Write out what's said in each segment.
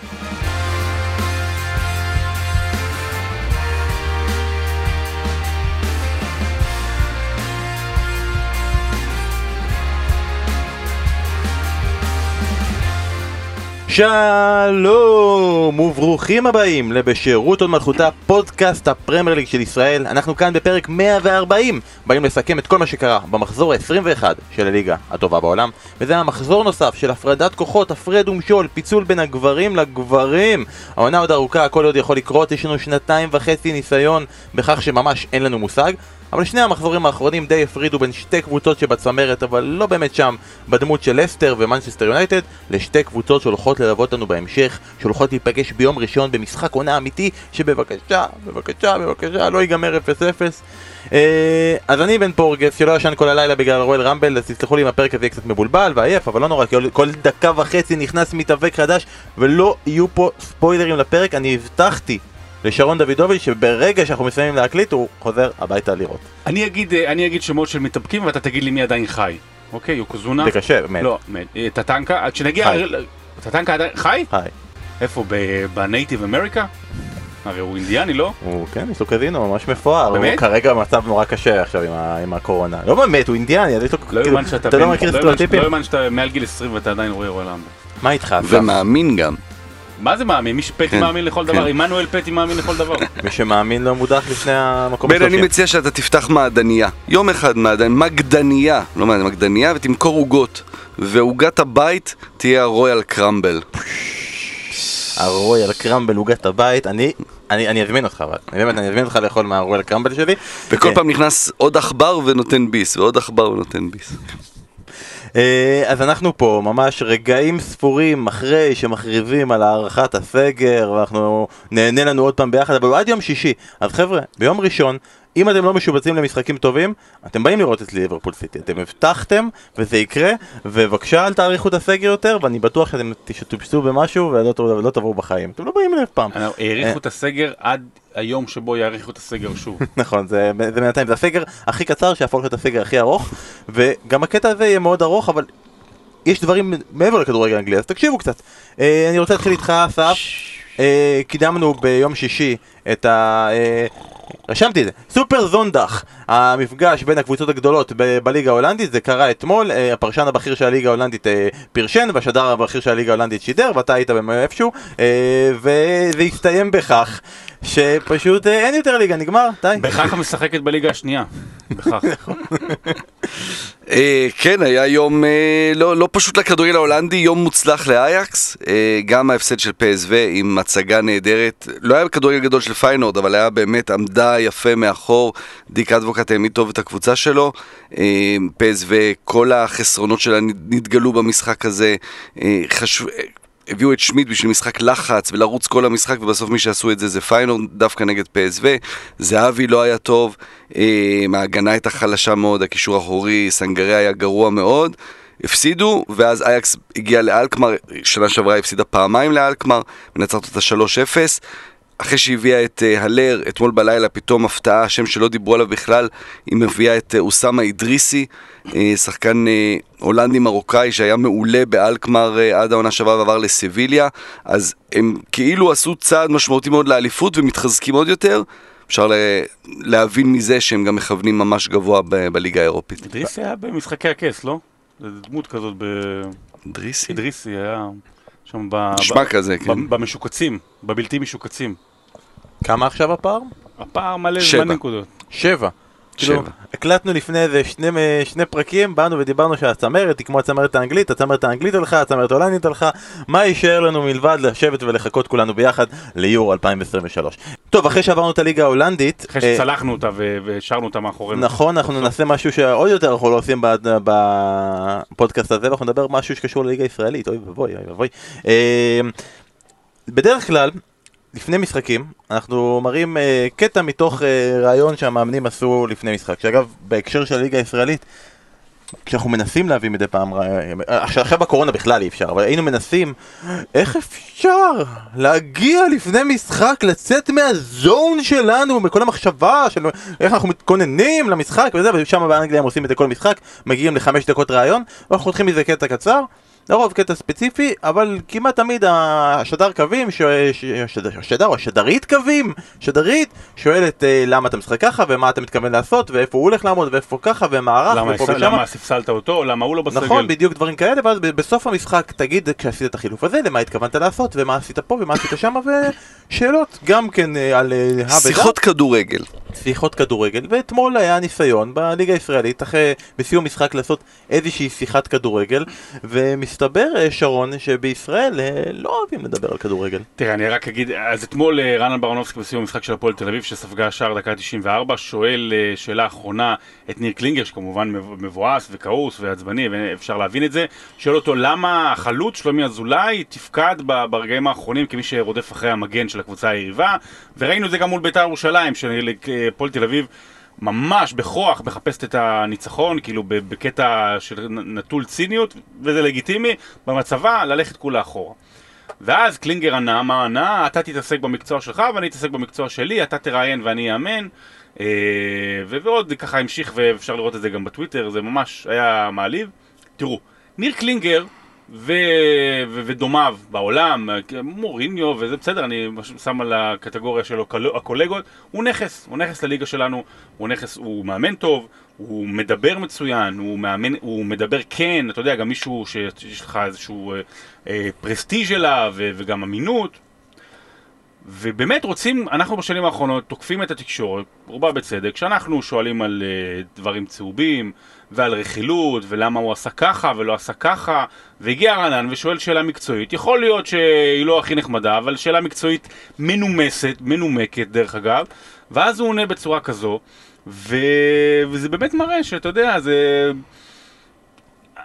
Bye. שלום וברוכים הבאים לבשירות עוד מלכותה פודקאסט הפרמייר ליג של ישראל. אנחנו כאן בפרק 140 באים לסכם את כל מה שקרה במחזור ה-21 של הליגה הטובה בעולם. וזה המחזור נוסף של הפרדת כוחות הפרד ומשול פיצול בין הגברים לגברים. העונה עוד ארוכה הכל עוד יכול לקרות יש לנו שנתיים וחצי ניסיון בכך שממש אין לנו מושג אבל שני המחזורים האחרונים די הפרידו בין שתי קבוצות שבצמרת, אבל לא באמת שם, בדמות של לסטר ומנצ'סטר יונייטד, לשתי קבוצות שהולכות ללוות לנו בהמשך, שהולכות להיפגש ביום ראשון במשחק עונה אמיתי, שבבקשה, בבקשה, בבקשה, לא ייגמר 0-0. אה, אז אני בן פורגס, שלא ישן כל הלילה בגלל רואל רמבל, אז תסלחו לי אם הפרק הזה יהיה קצת מבולבל ועייף, אבל לא נורא, כי כל דקה וחצי נכנס מתאבק חדש, ולא יהיו פה ספוילרים לפרק, אני הבטחתי לשרון דוידוביץ' שברגע שאנחנו מסיימים להקליט הוא חוזר הביתה לראות. אני אגיד, אה, אני אגיד שמות של מתאבקים ואתה תגיד לי מי עדיין חי. אוקיי, יוקוזונה? זה קשה, מת. לא, מת. אה, טטנקה, עד שנגיע... חי. טטנקה עדיין... חי? חי. איפה? ב- בנייטיב אמריקה? הרי הוא אינדיאני, לא? הוא כן, יש לו קזינו ממש מפואר, הוא באמת? כרגע במצב נורא קשה עכשיו עם, ה, עם הקורונה. לא באמת, הוא אינדיאני, אז יש לו, לא כאילו, יאומן שאתה... אתה לא מכיר לא סטריאוטיפים? לא יאומן שאתה מעל גיל 20 ואתה עדיין רואה רועי למבו. מה איתך? ומאמין גם. מה זה מאמין? מי שפטי כן, מאמין לכל כן. דבר? עמנואל פטי מאמין לכל דבר. מי שמאמין לא מודח לפני המקום בן, אני השלושים. מציע שאתה תפתח מעדניה. יום אחד מעדניה, מגדניה, לא מעדניה, מגדניה, ותמכור עוגות. ועוגת הבית תהיה הרויאל קרמבל. הרויאל קרמבל עוגת הבית, אני, אני, אני אזמין אותך אבל, אני באמת, אני אזמין אותך לאכול מהרויאל קרמבל שלי. וכל כן. פעם נכנס עוד עכבר ונותן ביס, ועוד עכבר ונותן ביס. אה, אז אנחנו פה ממש רגעים ספורים אחרי שמכריזים על הארכת הסגר ואנחנו נהנה לנו עוד פעם ביחד אבל עד יום שישי. אז חבר'ה ביום ראשון אם אתם לא משובצים למשחקים טובים אתם באים לראות את ליברפול סיטי. אתם הבטחתם וזה יקרה ובבקשה אל תאריכו את הסגר יותר ואני בטוח שאתם תשתמשו במשהו ולא לא תבואו בחיים. אתם לא באים אליו פעם. אה, האריכו את הסגר עד היום שבו יאריכו את הסגר שוב. נכון, זה, זה בינתיים, זה הסגר הכי קצר שיהפוך להיות הסגר הכי ארוך וגם הקטע הזה יהיה מאוד ארוך אבל יש דברים מעבר לכדורגל האנגלי אז תקשיבו קצת. אה, אני רוצה להתחיל איתך אסף. אה, קידמנו ביום שישי את ה... רשמתי את זה, super zondag, המפגש בין הקבוצות הגדולות ב- בליגה ההולנדית, זה קרה אתמול, אה, הפרשן הבכיר של הליגה ההולנדית אה, פרשן, והשדר הבכיר של הליגה ההולנדית שידר, ואתה היית איפשהו, אה, וזה הסתיים בכך שפשוט אה, אין יותר ליגה, נגמר, די. בכך המשחקת בליגה השנייה. בכך. אה, כן, היה יום אה, לא, לא פשוט לכדורגל ההולנדי, יום מוצלח לאייקס. גם ההפסד של PSV עם הצגה נהדרת. לא היה כדורגל גדול של פיינורד, אבל היה באמת עמדה יפה מאחור. דיק אדבוקט העמיד טוב את הקבוצה שלו. PSV, כל החסרונות שלה נתגלו במשחק הזה. הביאו את שמיט בשביל משחק לחץ ולרוץ כל המשחק ובסוף מי שעשו את זה זה פיינורד דווקא נגד PSV זהבי לא היה טוב, אה, ההגנה הייתה חלשה מאוד, הקישור האחורי, סנגריה היה גרוע מאוד. הפסידו ואז אייקס הגיע לאלקמר, שנה שעברה הפסידה פעמיים לאלקמר מנצחת אותה 3-0 אחרי שהביאה את uh, הלר, אתמול בלילה פתאום הפתעה, שם שלא דיברו עליו בכלל, היא מביאה את uh, אוסאמה אידריסי, uh, שחקן uh, הולנדי מרוקאי שהיה מעולה באלקמר עד העונה שעברה ועבר לסביליה, אז הם כאילו עשו צעד משמעותי מאוד לאליפות ומתחזקים עוד יותר. אפשר להבין מזה שהם גם מכוונים ממש גבוה ב- בליגה האירופית. אידריסי היה במשחקי הכס, לא? זה דמות כזאת ב... אידריסי? אידריסי היה שם ב... נשמע כזה, כן. במשוקצים, בבלתי משוקצים. כמה עכשיו הפער? הפער מלא שבע. זמן נקודות. שבע. כאילו, שבע. הקלטנו לפני איזה שני, שני פרקים, באנו ודיברנו שהצמרת היא כמו הצמרת האנגלית, הצמרת האנגלית הלכה, הצמרת ההולנדית הלכה, מה יישאר לנו מלבד לשבת ולחכות כולנו ביחד ליורו 2023. טוב, אחרי שעברנו את הליגה ההולנדית, אחרי אה, שצלחנו אותה והשארנו אותה מאחורינו. נכון, אנחנו נעשה משהו שעוד יותר אנחנו לא עושים בפודקאסט הזה, ואנחנו נדבר משהו שקשור לליגה הישראלית, אוי ואבוי, אוי ואבוי. אה, בדרך כלל, לפני משחקים, אנחנו מראים אה, קטע מתוך אה, רעיון שהמאמנים עשו לפני משחק, שאגב, בהקשר של הליגה הישראלית, כשאנחנו מנסים להביא מדי פעם, אה, עכשיו בקורונה בכלל אי אפשר, אבל היינו מנסים, איך אפשר להגיע לפני משחק, לצאת מהזון שלנו, מכל המחשבה של איך אנחנו מתכוננים למשחק וזה, ושם באנגליה הם עושים את זה כל משחק, מגיעים לחמש דקות רעיון, ואנחנו חותכים מזה קטע קצר, לרוב קטע ספציפי, אבל כמעט תמיד השדר קווים, ש- ש- השדר, השדר או השדרית קווים, שדרית, שואלת אה, למה אתה משחק ככה, ומה אתה מתכוון לעשות, ואיפה הוא הולך לעמוד, ואיפה ככה, ומערך, למה ופה ושמה. למה ספסלת אותו, למה הוא לא בסגל. נכון, בדיוק דברים כאלה, ואז בסוף המשחק תגיד כשעשית את החילוף הזה, למה התכוונת לעשות, ומה עשית פה, ומה עשית שם, ושאלות גם כן אה, על אה. שיחות כדורגל. שיחות כדורגל, ואתמול היה ניסיון בליגה הישראלית, אחרי, בסיום משחק לעשות איזושהי שיחת כדורגל, ומסתבר, אה, שרון, שבישראל אה, לא אוהבים לדבר על כדורגל. תראה, אני רק אגיד, אז אתמול אה, רנן ברנובסקי בסיום המשחק של הפועל תל אביב, שספגה שער דקה 94, שואל שאלה אחרונה את ניר קלינגר, שכמובן מב- מבואס וכעוס ועצבני, ואפשר להבין את זה, שואל אותו למה החלוץ שלומי אזולאי תפקד ברגעים האחרונים כמי שרודף אחרי המגן של הקבוצה היריבה, וראינו את זה גם מול בית"ר ירושלים, שהפועל תל אביב ממש בכוח מחפשת את הניצחון, כאילו בקטע של נטול ציניות, וזה לגיטימי, במצבה ללכת כולה אחורה. ואז קלינגר ענה, מה ענה? אתה תתעסק במקצוע שלך ואני אתעסק במקצוע שלי, אתה תראיין ואני אאמן. אה, ועוד ככה המשיך ואפשר לראות את זה גם בטוויטר, זה ממש היה מעליב. תראו, ניר קלינגר ו- ו- ודומיו בעולם, מוריניו וזה בסדר, אני שם על הקטגוריה שלו קול- הקולגות, הוא נכס, הוא נכס לליגה שלנו, הוא נכס, הוא מאמן טוב, הוא מדבר מצוין, הוא מאמן, הוא מדבר כן, אתה יודע, גם מישהו שיש לך איזשהו אה, אה, פרסטיג' אליו וגם אמינות. ובאמת רוצים, אנחנו בשנים האחרונות תוקפים את התקשורת, רובה בצדק, כשאנחנו שואלים על uh, דברים צהובים ועל רכילות ולמה הוא עשה ככה ולא עשה ככה. והגיע רענן ושואל שאלה מקצועית, יכול להיות שהיא לא הכי נחמדה, אבל שאלה מקצועית מנומסת, מנומקת דרך אגב, ואז הוא עונה בצורה כזו, ו... וזה באמת מראה שאתה יודע, זה...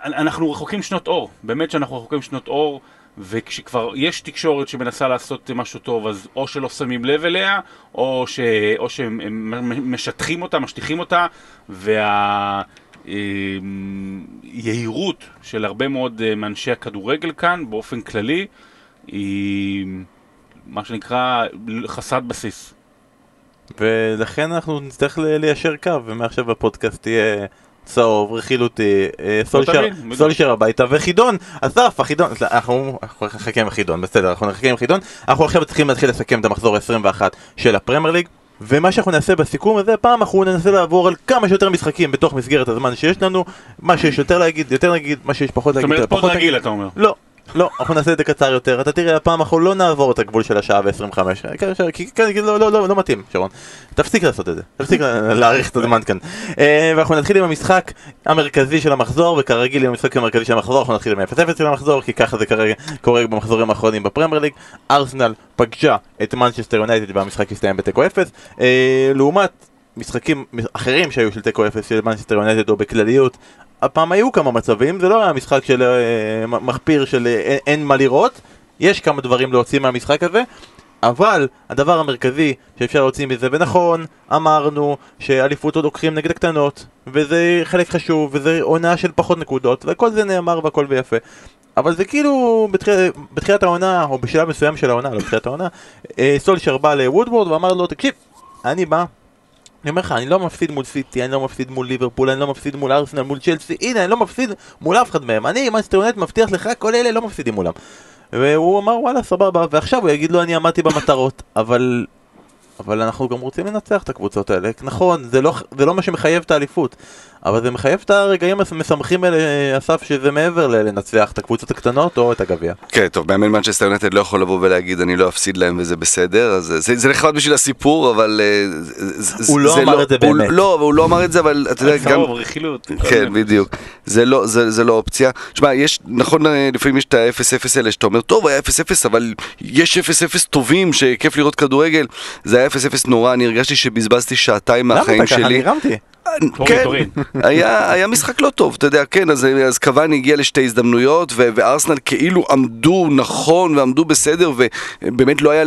אנחנו רחוקים שנות אור, באמת שאנחנו רחוקים שנות אור, וכשכבר יש תקשורת שמנסה לעשות משהו טוב, אז או שלא שמים לב אליה, או, ש... או שהם הם משטחים אותה, משטיחים אותה, והיהירות של הרבה מאוד אה, מאנשי הכדורגל כאן, באופן כללי, היא מה שנקרא חסרת בסיס. ולכן אנחנו נצטרך ליישר קו, ומעכשיו בפודקאסט תהיה צהוב, רכילותי, אה, סולשר, הביתה וחידון. אסף, החידון, אנחנו אנחנו נחכה עם החידון, בסדר, אנחנו נחכה עם החידון. אנחנו עכשיו צריכים להתחיל לסכם את המחזור ה-21 של הפרמייר ליג. ומה שאנחנו נעשה בסיכום הזה, פעם אנחנו ננסה לעבור על כמה שיותר משחקים בתוך מסגרת הזמן שיש לנו, מה שיש יותר להגיד, יותר להגיד, מה שיש פחות זאת להגיד, אומרת, פחות להגיד. רגיל אתה אומר. לא, לא, אנחנו נעשה את זה קצר יותר. אתה תראה, הפעם אנחנו לא נעבור את הגבול של השעה ו-25. כי כי- לא, לא, לא, לא מתאים, שרון. תפסיק לעשות את זה. תפסיק לה- להאריך את הזמן כאן. אה, ואנחנו נתחיל עם המשחק המרכזי של המחזור, וכרגיל עם המשחק המרכזי של המחזור, אנחנו נתחיל עם 0-0 של המחזור, כי ככה זה כרגע קורה במחזורים האחרונים בפרמייר ליג. ארסנל פגשה את מנצ'סטר יונייטד והמשחק הסתיים בתיקו 0. אה, לעומת משחקים אחרים שהיו של תיקו 0 של מנצ'סטר יונייטד או בכלליות, הפעם היו כמה מצבים, זה לא היה משחק של אה, מחפיר של אה, אין, אין מה לראות, יש כמה דברים להוציא מהמשחק הזה, אבל הדבר המרכזי שאפשר להוציא מזה, ונכון, אמרנו שאליפות עוד לוקחים נגד הקטנות, וזה חלק חשוב, וזה עונה של פחות נקודות, וכל זה נאמר והכל ויפה. אבל זה כאילו בתחיל, בתחילת העונה, או בשלב מסוים של העונה, לא בתחילת העונה, אה, סולשר בא לוודוורד ואמר לו, תקשיב, אני בא, אני אומר לך, אני לא מפסיד מול סיטי, אני לא מפסיד מול ליברפול, אני לא מפסיד מול ארסנל, מול צ'לסי, הנה, אני לא מפסיד מול אף אחד מהם. אני, מנסטר יונט, מבטיח לך, כל אלה לא מפסידים מולם. והוא אמר, וואלה, סבבה, ועכשיו הוא יגיד לו, אני עמדתי במטרות, אבל... אבל אנחנו גם רוצים לנצח את הקבוצות האלה. נכון, זה לא, זה לא מה שמחייב את האליפות, אבל זה מחייב את הרגעים המשמחים האלה, אסף, שזה מעבר ללנצח את הקבוצות הקטנות או את הגביע. כן, טוב, מאמן מנצ'סטר יונטד לא יכול לבוא ולהגיד אני לא אפסיד להם וזה בסדר, אז זה- זה, זה נחמד בשביל הסיפור, אבל... אה, זה- הוא זה לא אמר את זה הוא- באמת. לא, הוא לא אמר את זה, אבל אתה יודע, גם... צהוב, רכילות. כן, בדיוק. זה לא, זה, זה לא אופציה. שמע, יש, נכון, אה, לפעמים יש את ה-0-0 האלה שאתה אומר, טוב, היה 0-0, אבל יש 0-0 טובים שכיף לראות כדורגל. זה היה 0-0 נורא, אני הרגשתי שבזבזתי שעתיים למה מהחיים אתה ככה? שלי. אני הרמתי. תוריד, כן, תוריד. היה, היה משחק לא טוב, אתה יודע, כן, אז, אז קוואני הגיע לשתי הזדמנויות, ו- וארסנל כאילו עמדו נכון ועמדו בסדר, ובאמת לא היה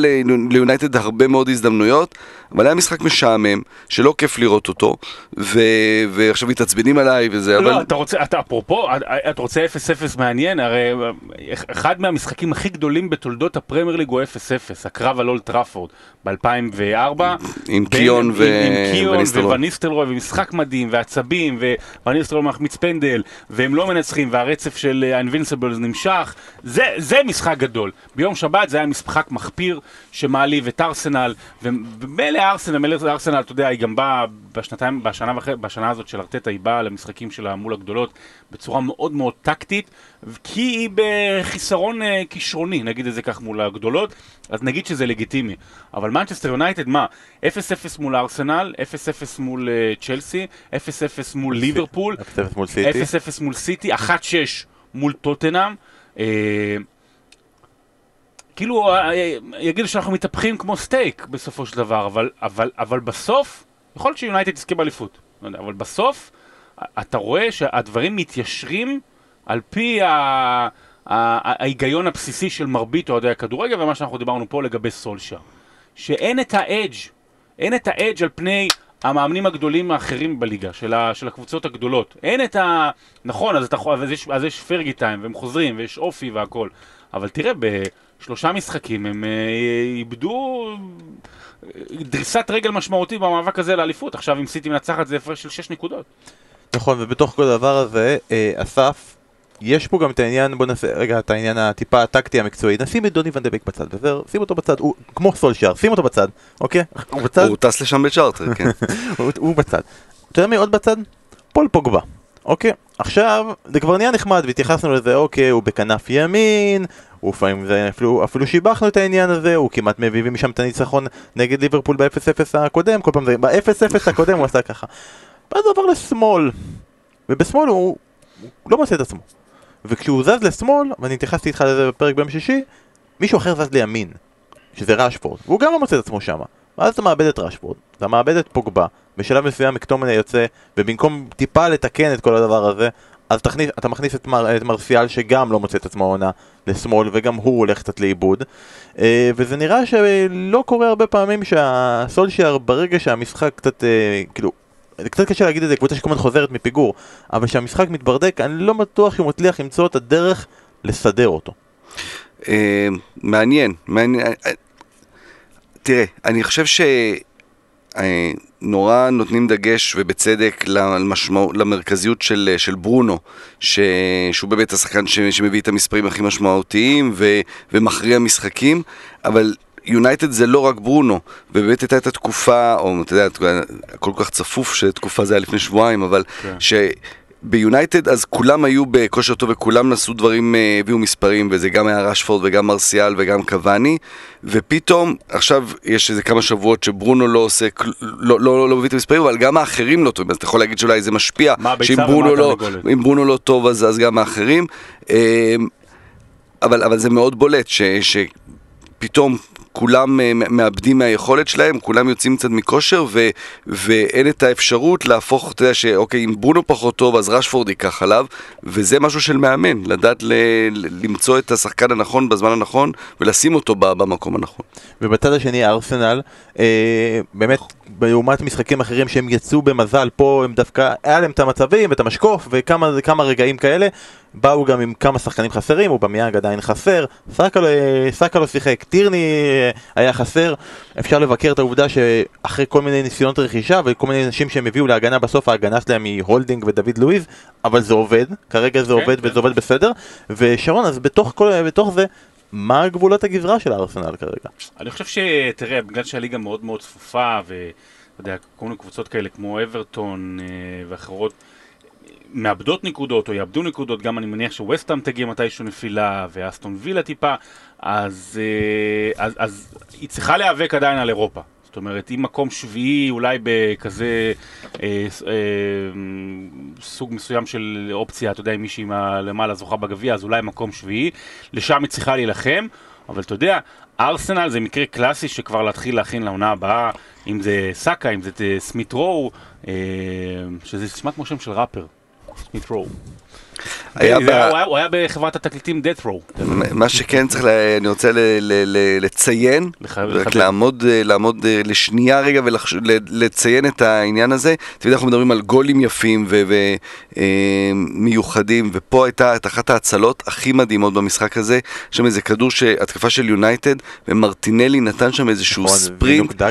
ליונייטד הרבה מאוד הזדמנויות, אבל היה משחק משעמם, שלא כיף לראות אותו, ו- ועכשיו מתעצבנים עליי וזה, אבל... לא, אתה רוצה, אתה אפרופו, אתה רוצה 0-0 מעניין, הרי אחד מהמשחקים הכי גדולים בתולדות הפרמייר ליג הוא 0-0, הקרב על אולט טראפורד ב-2004. עם קיון ו- ואן ניסטלרוי. ואן ניסטלרוי, ומשחק משחק מדהים, ועצבים, וואן ניסטלרוי מחמיץ פנדל, והם לא מנצחים, והרצף של ה-Invincibles נמשך, זה, זה משחק גדול. ביום שבת זה היה משחק מחפיר שמעליב את ארסנל, ומילא ארסנל, מילא ארסנל, אתה יודע, היא גם באה בשנתיים, בשנה, בשנה הזאת של ארטטה, היא באה למשחקים שלה מול הגדולות בצורה מאוד מאוד טקטית, כי היא בחיסרון אה, כישרוני, נגיד את זה כך מול הגדולות, אז נגיד שזה לגיטימי. אבל מנצ'סטר יונייטד, מה? 0-0 מול ארסנל, 0-0 מול אה, צ'לסי, 0-0 מול ליברפול, 0-0 מול סיטי, 0-0 מול סיטי, 1-6 מול טוטנאם. אה, כאילו, יגידו שאנחנו מתהפכים כמו סטייק בסופו של דבר, אבל, אבל, אבל בסוף, יכול להיות שיונייטד תזכה באליפות, לא אבל בסוף, אתה רואה שהדברים מתיישרים על פי ההיגיון הבסיסי של מרבית אוהדי הכדורגל ומה שאנחנו דיברנו פה לגבי סולשר. שאין את האדג', אין את האדג' על פני המאמנים הגדולים האחרים בליגה, של, ה, של הקבוצות הגדולות. אין את ה... נכון, אז, אתה, אז, יש, אז יש פרגי טיים, והם חוזרים, ויש אופי והכל. אבל תראה, בשלושה משחקים הם אה, איבדו דריסת רגל משמעותית במאבק הזה לאליפות. עכשיו אם סיטי מנצחת זה הפרש של 6 נקודות. נכון, ובתוך כל הדבר הזה, אה, אסף, יש פה גם את העניין, בוא נעשה רגע את העניין הטיפה הטקטי המקצועי, נשים את דוני ונדבק בצד, וזהו, שים אותו בצד, הוא כמו סולשייר, שים אותו בצד, אוקיי? הוא בצד. הוא טס לשם בצ'ארטר, כן. הוא, הוא בצד. אתה יודע מי עוד בצד? פול פוגבה. אוקיי, עכשיו, זה כבר נהיה נחמד והתייחסנו לזה, אוקיי, הוא בכנף ימין, הוא לפעמים זה, אפילו, אפילו שיבחנו את העניין הזה, הוא כמעט מביא משם את הניצחון נגד ליברפול ב-0-0 הקודם, כל פעם זה, ב-0-0 הקודם הוא עשה ככה. ואז הוא עבר לשמאל, ובשמאל הוא, הוא לא מוצא את עצמו. וכשהוא זז לשמאל, ואני התייחסתי איתך לזה בפרק ביום שישי, מישהו אחר זז לימין, שזה ראשפורד, והוא גם לא מוצא את עצמו שם. ואז אתה מאבד את ראשפורד, אתה מאבד את פוגבה, בשלב מסוים מקטומנה יוצא, ובמקום טיפה לתקן את כל הדבר הזה, אז תכניס, אתה מכניס את, מר, את מרסיאל שגם לא מוצא את עצמו עונה לשמאל וגם הוא הולך קצת לאיבוד אה, וזה נראה שלא קורה הרבה פעמים שהסולשייר ברגע שהמשחק קצת אה, כאילו זה קצת קשה להגיד את זה, קבוצה שכל הזמן חוזרת מפיגור אבל כשהמשחק מתברדק אני לא בטוח שהוא מצליח למצוא את הדרך לסדר אותו אה, מעניין, מעניין תראה, אני חושב. נורא נותנים דגש, ובצדק, למשמע, למרכזיות של, של ברונו, ש, שהוא באמת השחקן ש, שמביא את המספרים הכי משמעותיים ו, ומכריע משחקים, אבל יונייטד זה לא רק ברונו, ובאמת הייתה את התקופה, או אתה יודע, כל כך צפוף שתקופה זה היה לפני שבועיים, אבל כן. ש... ביונייטד אז כולם היו בכושר טוב וכולם נשאו דברים, אה, הביאו מספרים וזה גם היה רשפורד וגם מרסיאל וגם קוואני. ופתאום עכשיו יש איזה כמה שבועות שברונו לא עושה, לא, לא, לא מביא את המספרים אבל גם האחרים לא טובים. אז אתה יכול להגיד שאולי זה משפיע. שאם ברונו, לא, ברונו לא טוב אז, אז גם האחרים. אה, אבל, אבל זה מאוד בולט ש, שפתאום כולם אה, מאבדים מהיכולת שלהם, כולם יוצאים קצת מכושר ו, ואין את האפשרות להפוך, אתה יודע שאוקיי, אם ברונו פחות טוב אז רשפורד ייקח עליו וזה משהו של מאמן, לדעת ל, למצוא את השחקן הנכון בזמן הנכון ולשים אותו במקום הנכון. ובצד השני ארסנל, אה, באמת לעומת משחקים אחרים שהם יצאו במזל, פה הם דווקא, היה להם את המצבים ואת המשקוף וכמה רגעים כאלה באו גם עם כמה שחקנים חסרים, אובמיאנג עדיין חסר, סאקה לא, סאקה לא שיחק, טירני אה, היה חסר, אפשר לבקר את העובדה שאחרי כל מיני ניסיונות רכישה וכל מיני אנשים שהם הביאו להגנה, בסוף ההגנה שלהם היא הולדינג ודוד לואיז, אבל זה עובד, כרגע זה כן, עובד. וזה עובד בסדר, ושרון, אז בתוך, כל, בתוך זה, מה גבולות הגזרה של הארסנל כרגע? אני חושב שתראה, בגלל שהליגה מאוד מאוד צפופה, ואתה יודע, כל מיני קבוצות כאלה כמו אברטון אה, ואחרות, מאבדות נקודות או יאבדו נקודות, גם אני מניח שווסטהאם תגיע מתישהו נפילה ואסטון וילה טיפה, אז, אה, אז, אז היא צריכה להיאבק עדיין על אירופה. זאת אומרת, אם מקום שביעי אולי בכזה אה, אה, סוג מסוים של אופציה, אתה יודע, אם מישהי למעלה זוכה בגביע, אז אולי מקום שביעי, לשם היא צריכה להילחם, אבל אתה יודע, ארסנל זה מקרה קלאסי שכבר להתחיל להכין לעונה הבאה, אם זה סאקה, אם זה סמית רו, אה, שזה נשמע כמו שם של ראפר. סמית רו. היה זה ב- היה- הוא היה- בחברת התקליטים death row. מה שכן צריך, אני רוצה ל- ל- ל- לציין, רק. לעמוד, אה, אה, לשנייה רגע ולציין את העניין הזה. תמיד אנחנו מדברים על גולים יפים ומיוחדים, ופה הייתה את אחת ההצלות הכי מדהימות במשחק הזה, יש שם איזה כדור, התקפה של יונייטד, ומרטינלי נתן שם איזשהו נכון, ספרינט.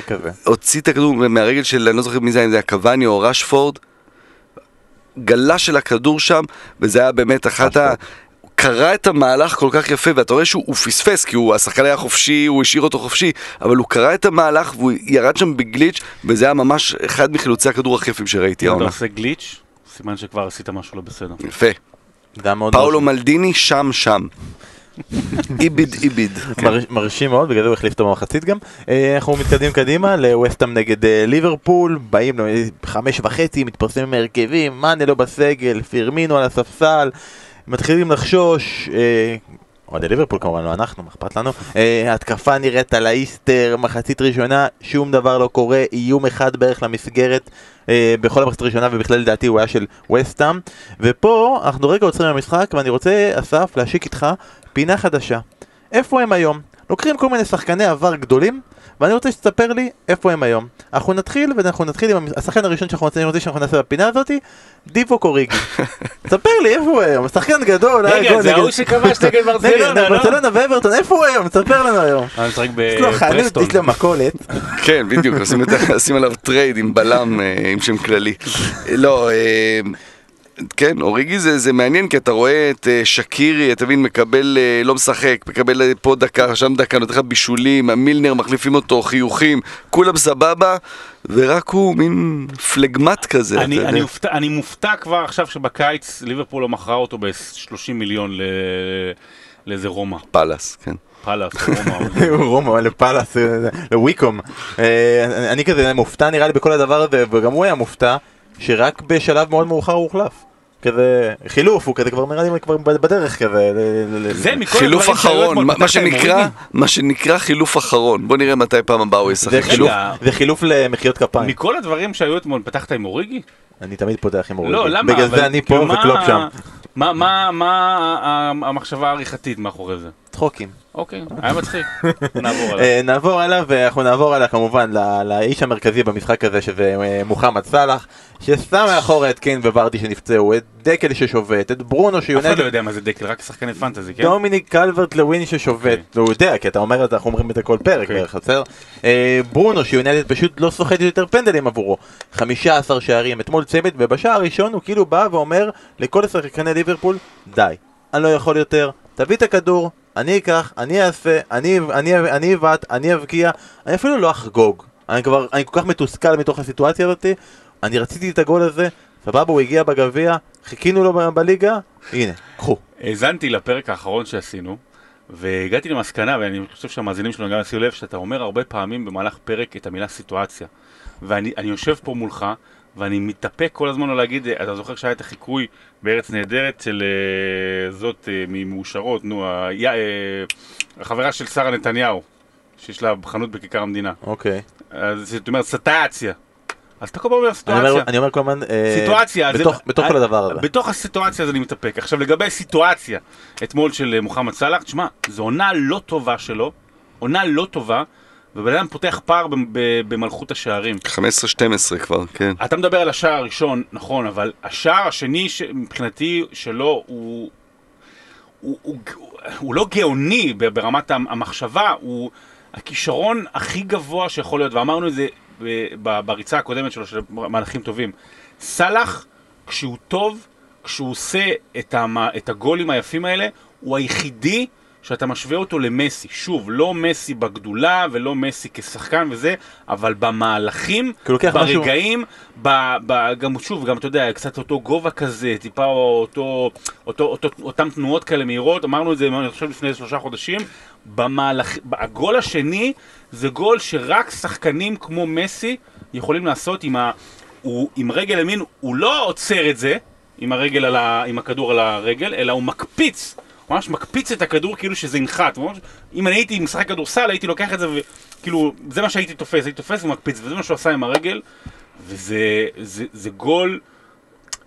הוציא את הכדור מהרגל של, אני לא זוכר מי זה היה, אם זה היה קוואני או רשפורד, גלש של הכדור שם, וזה היה באמת אחת ה... קרא את המהלך כל כך יפה, ואתה רואה שהוא הוא פספס, כי הוא, השחקן היה חופשי, הוא השאיר אותו חופשי, אבל הוא קרא את המהלך והוא ירד שם בגליץ', וזה היה ממש אחד מחילוצי הכדור הכי יפים שראיתי אם אתה העונה. עושה גליץ', סימן שכבר עשית משהו לא בסדר. יפה. זה היה מאוד פאולו. מלדיני שם שם. איביד איביד. מר- מרשים מאוד, בגלל זה הוא החליף אותו במחצית גם. אה, אנחנו מתקדמים קדימה לווסטהאם נגד אה, ליברפול, באים אה, חמש וחצי, מתפרסמים הרכבים, מאנה לא בסגל, פירמינו על הספסל, מתחילים לחשוש, אוהדי ליברפול כמובן, לא אנחנו, מה אכפת לנו. התקפה נראית על האיסטר, מחצית ראשונה, שום דבר לא קורה, איום אחד בערך למסגרת בכל המחצית הראשונה, ובכלל לדעתי הוא היה של וסטאם. ופה אנחנו רגע עוצרים במשחק, ואני רוצה, אסף, להשיק איתך פינה חדשה. איפה הם היום? לוקחים כל מיני שחקני עבר גדולים, ואני רוצה שתספר לי איפה הם היום. אנחנו נתחיל, ואנחנו נתחיל עם השחקן הראשון שאנחנו רוצים, רוצה שאנחנו נעשה בפינה הזאתי, דיבו קוריגי. תספר לי איפה הוא היום, שחקן גדול, היה רגע, גול זה נגד- ההוא שכבש נגד ברצלונה, לא? ברצלונה ואברטון, איפה הוא היום? תספר לנו היום. אני משחק יש לו חנות, בפרסטון. יש לו מכולת. כן, בדיוק, עושים עליו trade עם בלם אה, עם שם כללי. לא, אה, כן, אוריגי זה, זה מעניין, כי אתה רואה את אה, שקירי, אתה מבין, מקבל, אה, לא משחק, מקבל אה, פה דקה, שם דקה, נותן לך בישולים, המילנר, מחליפים אותו, חיוכים, כולם סבבה, ורק הוא מין פלגמט כזה, אני, אני. מופתע, אני מופתע כבר עכשיו שבקיץ ליברפול לא מכרה אותו ב-30 מיליון ל... לאיזה רומא. פאלאס, כן. פאלאס, רומא. רומא, לפאלאס, לוויקום. אני כזה מופתע נראה לי בכל הדבר הזה, וגם הוא היה מופתע, שרק בשלב מאוד מאוחר הוא הוחלף. כזה חילוף, הוא כזה כבר נראה לי כבר בדרך כזה. זה מכל חילוף אחרון, מה- שנקרא? מה שנקרא חילוף אחרון. בוא נראה מתי פעם הבאה הוא ישחק. זה חילוף למחיאות כפיים. מכל הדברים שהיו אתמול, פתחת עם אוריגי? אני תמיד פותח עם אוריגי. לא, למה? בגלל אבל זה אני פה כאילו, מה- וקלופ שם. מה, מה, מה ה- המחשבה העריכתית מאחורי זה? צחוקים. אוקיי, היה מצחיק. נעבור עליו. אה, נעבור הלאה ואנחנו נעבור הלאה כמובן לאיש המרכזי במשחק הזה שזה אה, מוחמד סאלח ששם מאחור את קיין וורדי שנפצעו את דקל ששובת את ברונו אף אחד שיונד לא יודע מה זה דקל, רק שחקני פנטזי, כן? דומיניק קלברט לווין ששובת, הוא יודע, כי אתה אומר את זה, אנחנו אומרים את זה כל פרק אוקיי. בערך, בסדר? אה, ברונו שיונדת פשוט לא סוחטת יותר פנדלים עבורו. 15 שערים, אתמול צמד, ובשער הראשון הוא כאילו בא ואומר לכל השחקני ליברפול, די, אני לא יכול יותר, תביא את הכדור, אני אקח, אני אעשה, אני אבעט, אני אבקיע, אני אפילו לא אחגוג. אני כבר, אני כל כך מתוסכל מתוך הסיטואציה הזאתי, אני רציתי את הגול הזה, סבבה, הוא הגיע בגביע, חיכינו לו בליגה, הנה, קחו. האזנתי לפרק האחרון שעשינו, והגעתי למסקנה, ואני חושב שהמאזינים שלנו גם ישימו לב, שאתה אומר הרבה פעמים במהלך פרק את המילה סיטואציה. ואני אני יושב פה מולך, ואני מתאפק כל הזמן לא להגיד, אתה זוכר שהיה את החיקוי בארץ נהדרת של אה, זאת אה, ממאושרות, נו, אה, החברה של שרה נתניהו, שיש לה חנות בכיכר המדינה. אוקיי. אז זאת אומרת, סטאציה. אז אתה כל פעם אומר אני סיטואציה. אומר, אני אומר כל הזמן, סיטואציה, בתוך, כל הדבר הזה. בתוך הסיטואציה הזו אני מתאפק. עכשיו לגבי סיטואציה, אתמול של מוחמד סאלח, תשמע, זו עונה לא טובה שלו, עונה לא טובה, ובן אדם פותח פער במלכות השערים. 15-12 כבר, כן. אתה מדבר על השער הראשון, נכון, אבל השער השני ש- מבחינתי שלו הוא... הוא, הוא, הוא לא גאוני ברמת המ- המחשבה, הוא הכישרון הכי גבוה שיכול להיות, ואמרנו את זה בריצה הקודמת שלו, של מהלכים טובים. סאלח, כשהוא טוב, כשהוא עושה את, המ, את הגולים היפים האלה, הוא היחידי שאתה משווה אותו למסי. שוב, לא מסי בגדולה ולא מסי כשחקן וזה, אבל במהלכים, ברגעים, ב, ב, גם שוב, גם אתה יודע, קצת אותו גובה כזה, טיפה אותו, אותו, אותו, אותם תנועות כאלה מהירות, אמרנו את זה, אני חושב, לפני שלושה חודשים, במהלך, הגול השני זה גול שרק שחקנים כמו מסי יכולים לעשות עם, ה, הוא, עם רגל ימין, הוא לא עוצר את זה, עם, הרגל על ה, עם הכדור על הרגל, אלא הוא מקפיץ. הוא ממש מקפיץ את הכדור כאילו שזה ינחת. ממש, אם אני הייתי משחק כדורסל, הייתי לוקח את זה וכאילו, זה מה שהייתי תופס, הייתי תופס ומקפיץ, וזה מה שהוא עשה עם הרגל, וזה זה, זה גול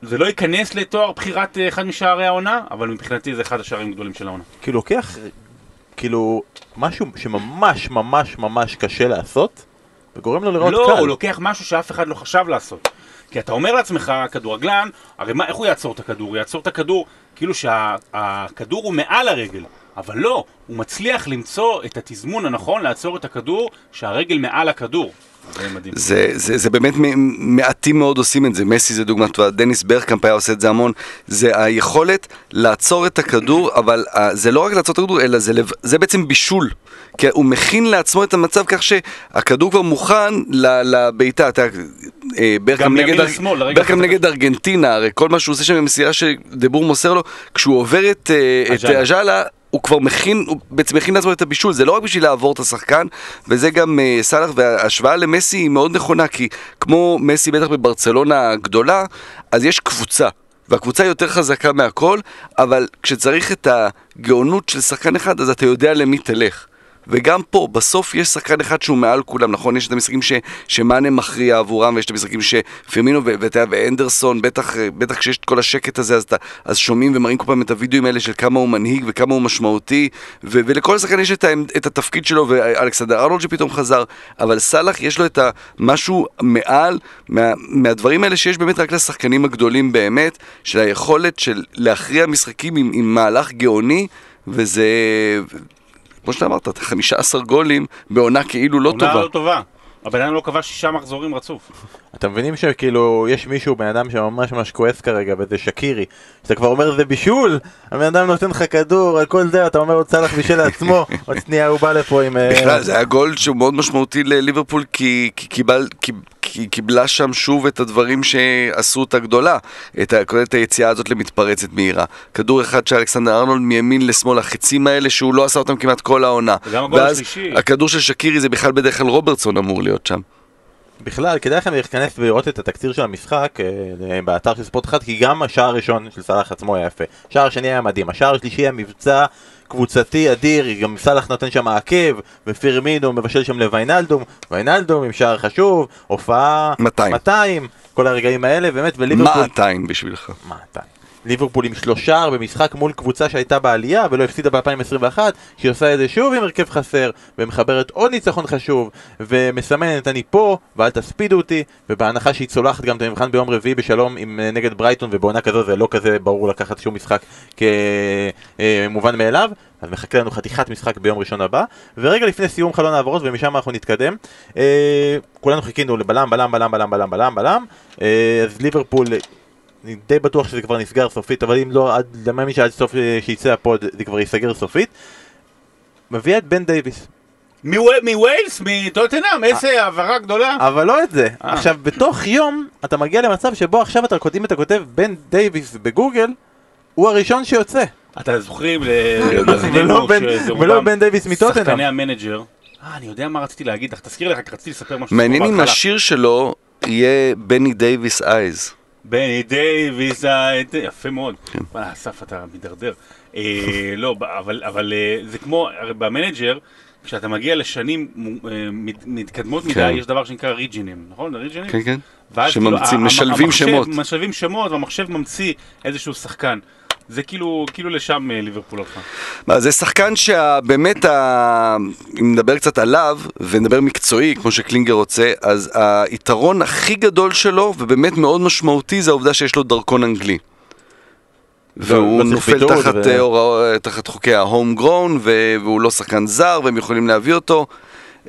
זה לא ייכנס לתואר בחירת אה, אחד משערי העונה, אבל מבחינתי זה אחד השערים הגדולים של העונה. כאילו לוקח, כאילו, משהו שממש ממש ממש קשה לעשות, וגורם לו לראות לא, קל. הוא לוקח משהו שאף אחד לא חשב לעשות. כי אתה אומר לעצמך, כדורגלן, הרי מה, איך הוא יעצור את הכדור? הוא יעצור את הכדור כאילו שהכדור הוא מעל הרגל. אבל לא, הוא מצליח למצוא את התזמון הנכון לעצור את הכדור שהרגל מעל הכדור. זה. זה, זה, באמת מעטים מאוד עושים את זה, מסי זה דוגמה טובה, דניס ברקאמפ היה עושה את זה המון, זה היכולת לעצור את הכדור, אבל uh, זה לא רק לעצור את הכדור, אלא זה, לב, זה בעצם בישול, כי הוא מכין לעצמו את המצב כך שהכדור כבר מוכן לבעיטה, אתה, אה, ברקאמפ לשמאל. נגד ארגנטינה, הרי כל מה שהוא עושה שם במסירה שדבור מוסר לו, כשהוא עובר את, אה, את אג'אלה. הוא כבר מכין, הוא בעצם מכין לעצמו את הבישול, זה לא רק בשביל לעבור את השחקן, וזה גם uh, סאלח, וההשוואה למסי היא מאוד נכונה, כי כמו מסי בטח בברצלונה הגדולה, אז יש קבוצה. והקבוצה היא יותר חזקה מהכל, אבל כשצריך את הגאונות של שחקן אחד, אז אתה יודע למי תלך. וגם פה, בסוף יש שחקן אחד שהוא מעל כולם, נכון? יש את המשחקים ש, שמאנה מכריע עבורם, ויש את המשחקים שפמינו ו- ואתה ואנדרסון, בטח, בטח כשיש את כל השקט הזה, אז, אתה, אז שומעים ומראים כל פעם את הוידאוים האלה של כמה הוא מנהיג וכמה הוא משמעותי, ו- ולכל שחקן יש את, ה- את התפקיד שלו, ואלכסנדר ארנולד שפתאום חזר, אבל סאלח יש לו את המשהו מעל, מה, מהדברים האלה שיש באמת רק לשחקנים הגדולים באמת, של היכולת של להכריע משחקים עם, עם מהלך גאוני, וזה... כמו שאתה אמרת, אתה 15 גולים בעונה כאילו לא עונה טובה. לא טובה. הבן אדם לא כבש שישה מחזורים רצוף. אתם מבינים שכאילו יש מישהו, בן אדם שממש ממש כועס כרגע, וזה שקירי, שאתה כבר אומר זה בישול, הבן אדם נותן לך כדור, על כל זה, אתה אומר עוד סלאח בישל לעצמו, עוד שנייה הוא בא לפה עם... אה, בכלל, זה היה גול שהוא מאוד משמעותי לליברפול, כי, כי, קיבל, כי, כי קיבלה שם שוב את הדברים שעשו אותה גדולה, את, את היציאה הזאת למתפרצת מהירה. כדור אחד של אלכסנדר ארנולד מימין לשמאל, החצים האלה שהוא לא עשה אותם כמעט כל העונה. וגם הגול ואז השלישי. הכדור של שקירי זה בכלל בדרך כלל רוברטסון אמור להיות שם. בכלל, כדאי לכם להיכנס ולראות את התקציר של המשחק אה, באתר של ספורט אחד, כי גם השער הראשון של סאלח עצמו היה יפה. השער השני היה מדהים, השער השלישי היה מבצע קבוצתי אדיר, גם סאלח נותן שם עקב, ופירמינו מבשל שם לוויינלדום, ויינלדום עם שער חשוב, הופעה 200. 200, כל הרגעים האלה, באמת, וליברפול... 200 בשבילך. 200. ליברפול עם שלושה במשחק מול קבוצה שהייתה בעלייה ולא הפסידה ב-2021 שהיא עושה את זה שוב עם הרכב חסר ומחברת עוד ניצחון חשוב ומסמנת אני פה ואל תספידו אותי ובהנחה שהיא צולחת גם את המבחן ביום רביעי בשלום עם אה, נגד ברייטון ובעונה כזו זה לא כזה ברור לקחת שום משחק כמובן מאליו אז מחכה לנו חתיכת משחק ביום ראשון הבא. ורגע לפני סיום חלון העברות ומשם אנחנו נתקדם אה, כולנו חיכינו לבלם בלם בלם בלם בלם בלם בלם אה, אז ליברפול אני די בטוח שזה כבר נסגר סופית, אבל אם לא, עד, למי שעד סוף אה, שיצא הפוד זה כבר ייסגר סופית. מביאה את בן דייוויס, מוו- מווילס? מטוטנהאם? איזה העברה גדולה. אבל לא את זה. אה. עכשיו, בתוך יום אתה מגיע למצב שבו עכשיו אתה כותב, אם אתה כותב בן דייוויס בגוגל, הוא הראשון שיוצא. אתה זוכרים. למאזיננו ולא בן- שזה בן דייוויס מטוטנהאם. שחקני המנג'ר. אה, אני יודע מה רציתי להגיד לך, תזכיר לך, כי רציתי לספר משהו. מעניין אם. השיר שלו יהיה בני דייוויס אייז. בן דייוויס, יפה מאוד. כן. וואלה, אסף, אתה מידרדר. אה, לא, אבל אה, זה כמו, במנג'ר, כשאתה מגיע לשנים אה, מת- מתקדמות מדי, כן. יש דבר שנקרא regen ים, נכון? regen ים? כן, כן. שממציא- כאילו, שמות. משלבים שמות, והמחשב ממציא איזשהו שחקן. זה כאילו, כאילו לשם אה, ליברפול הלכה. מה, זה שחקן שבאמת, ה... אם נדבר קצת עליו, ונדבר מקצועי, כמו שקלינגר רוצה, אז היתרון הכי גדול שלו, ובאמת מאוד משמעותי, זה העובדה שיש לו דרכון אנגלי. והוא לא נופל תחת, ו- אה, הורא- תחת חוקי ההום גרון, והוא לא שחקן זר, והם יכולים להביא אותו.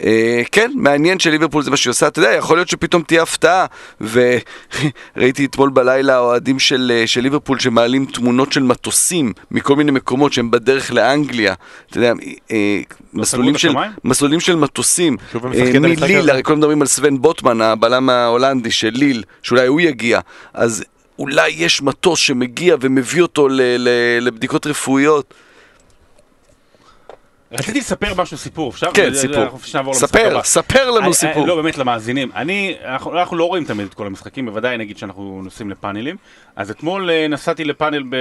אה, כן, מעניין שליברפול זה מה שהיא עושה, אתה יודע, יכול להיות שפתאום תהיה הפתעה, וראיתי אתמול בלילה אוהדים של, אה, של ליברפול שמעלים תמונות של מטוסים מכל מיני מקומות שהם בדרך לאנגליה, אתה יודע, אה, מסלולים, של? מסלולים של מטוסים, אה, מליל. הרי כולם מדברים על סוון בוטמן, הבלם ההולנדי של ליל, שאולי הוא יגיע, אז אולי יש מטוס שמגיע ומביא אותו ל- ל- לבדיקות רפואיות. רציתי לספר משהו, סיפור, אפשר? כן, אה, סיפור. ספר. ספר לנו אני- סיפור. לא, באמת למאזינים. אני, אנחנו, לא רואים תמיד את כל המשחקים, בוודאי נגיד שאנחנו נוסעים לפאנלים. אז אתמול אה, נסעתי לפאנל, ב...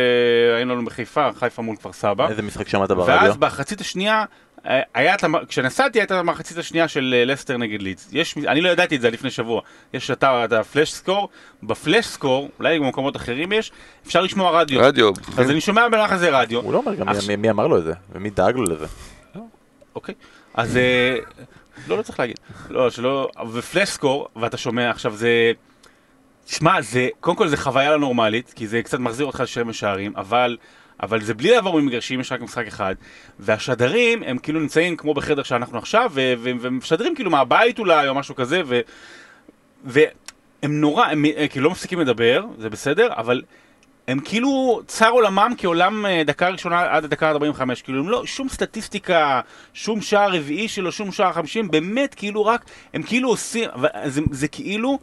היינו לנו בחיפה, חיפה מול כפר סבא. איזה משחק שמעת ברדיו? ואז בחצית השנייה, אה, היה את כשנסעתי הייתה המחצית השנייה של אה, לסטר נגד לידס. יש, אני לא ידעתי את זה לפני שבוע. יש אתר, את הפלאש סקור, בפלאש סקור, אולי במקומות אחרים יש, אפשר לשמוע רדיו. רדיו. אז אני שומע בלח הזה רדיו. הוא לא אומר גם מי אמר לו את זה, ומי דאג לו לזה. אוקיי. אז אה, לא, לא צריך להגיד. לא, שלא... ופלאש סקור, ואתה שומע עכשיו, זה... שמע, זה... קודם כל זה חוויה לא נורמלית, כי זה קצת מחזיר אותך לשמש שערים, אבל... אבל זה בלי לעבור ממגרשים, יש רק משחק אחד. והשדרים, הם כאילו נמצאים כמו בחדר שאנחנו עכשיו, ומשדרים כאילו מהבית אולי, או משהו כזה, ו... והם נורא, הם אה, כאילו לא מפסיקים לדבר, זה בסדר, אבל הם כאילו צר עולמם כעולם אה, דקה ראשונה עד הדקה 45, כאילו הם לא, שום סטטיסטיקה, שום שער רביעי שלו, שום שער חמישים, באמת כאילו רק, הם כאילו עושים, זה, זה כאילו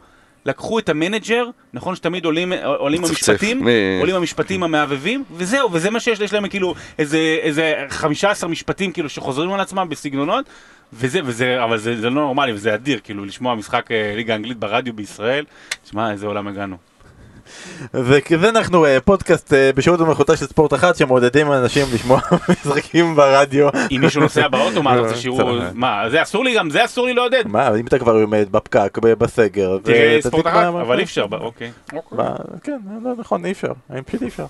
לקחו את המנג'ר, נכון שתמיד עולים, עולים מצפצף. המשפטים, אה. עולים המשפטים המהבהבים, וזהו, וזה מה שיש, יש להם כאילו איזה, איזה 15 משפטים כאילו שחוזרים על עצמם בסגנונות, וזה, וזה, אבל זה, זה לא נורמלי, וזה אדיר, כאילו לשמוע משחק אה, ליגה אנגלית ברדיו בישראל, תשמע, איזה עולם הגענו. וכזה אנחנו אה, פודקאסט אה, בשירות ומלכותה של ספורט אחת שמעודדים אנשים לשמוע משחקים ברדיו. אם מישהו נוסע באוטו, מה, אתה רוצה. שיראו, מה, זה אסור לי גם, זה אסור לי לעודד. מה, אם אתה כבר עומד בפקק בסגר, תראה אה, ספורט אחת, אבל אי אפשר, אוקיי. כן, לא נכון, אי אפשר, אה, פשוט אי אפשר.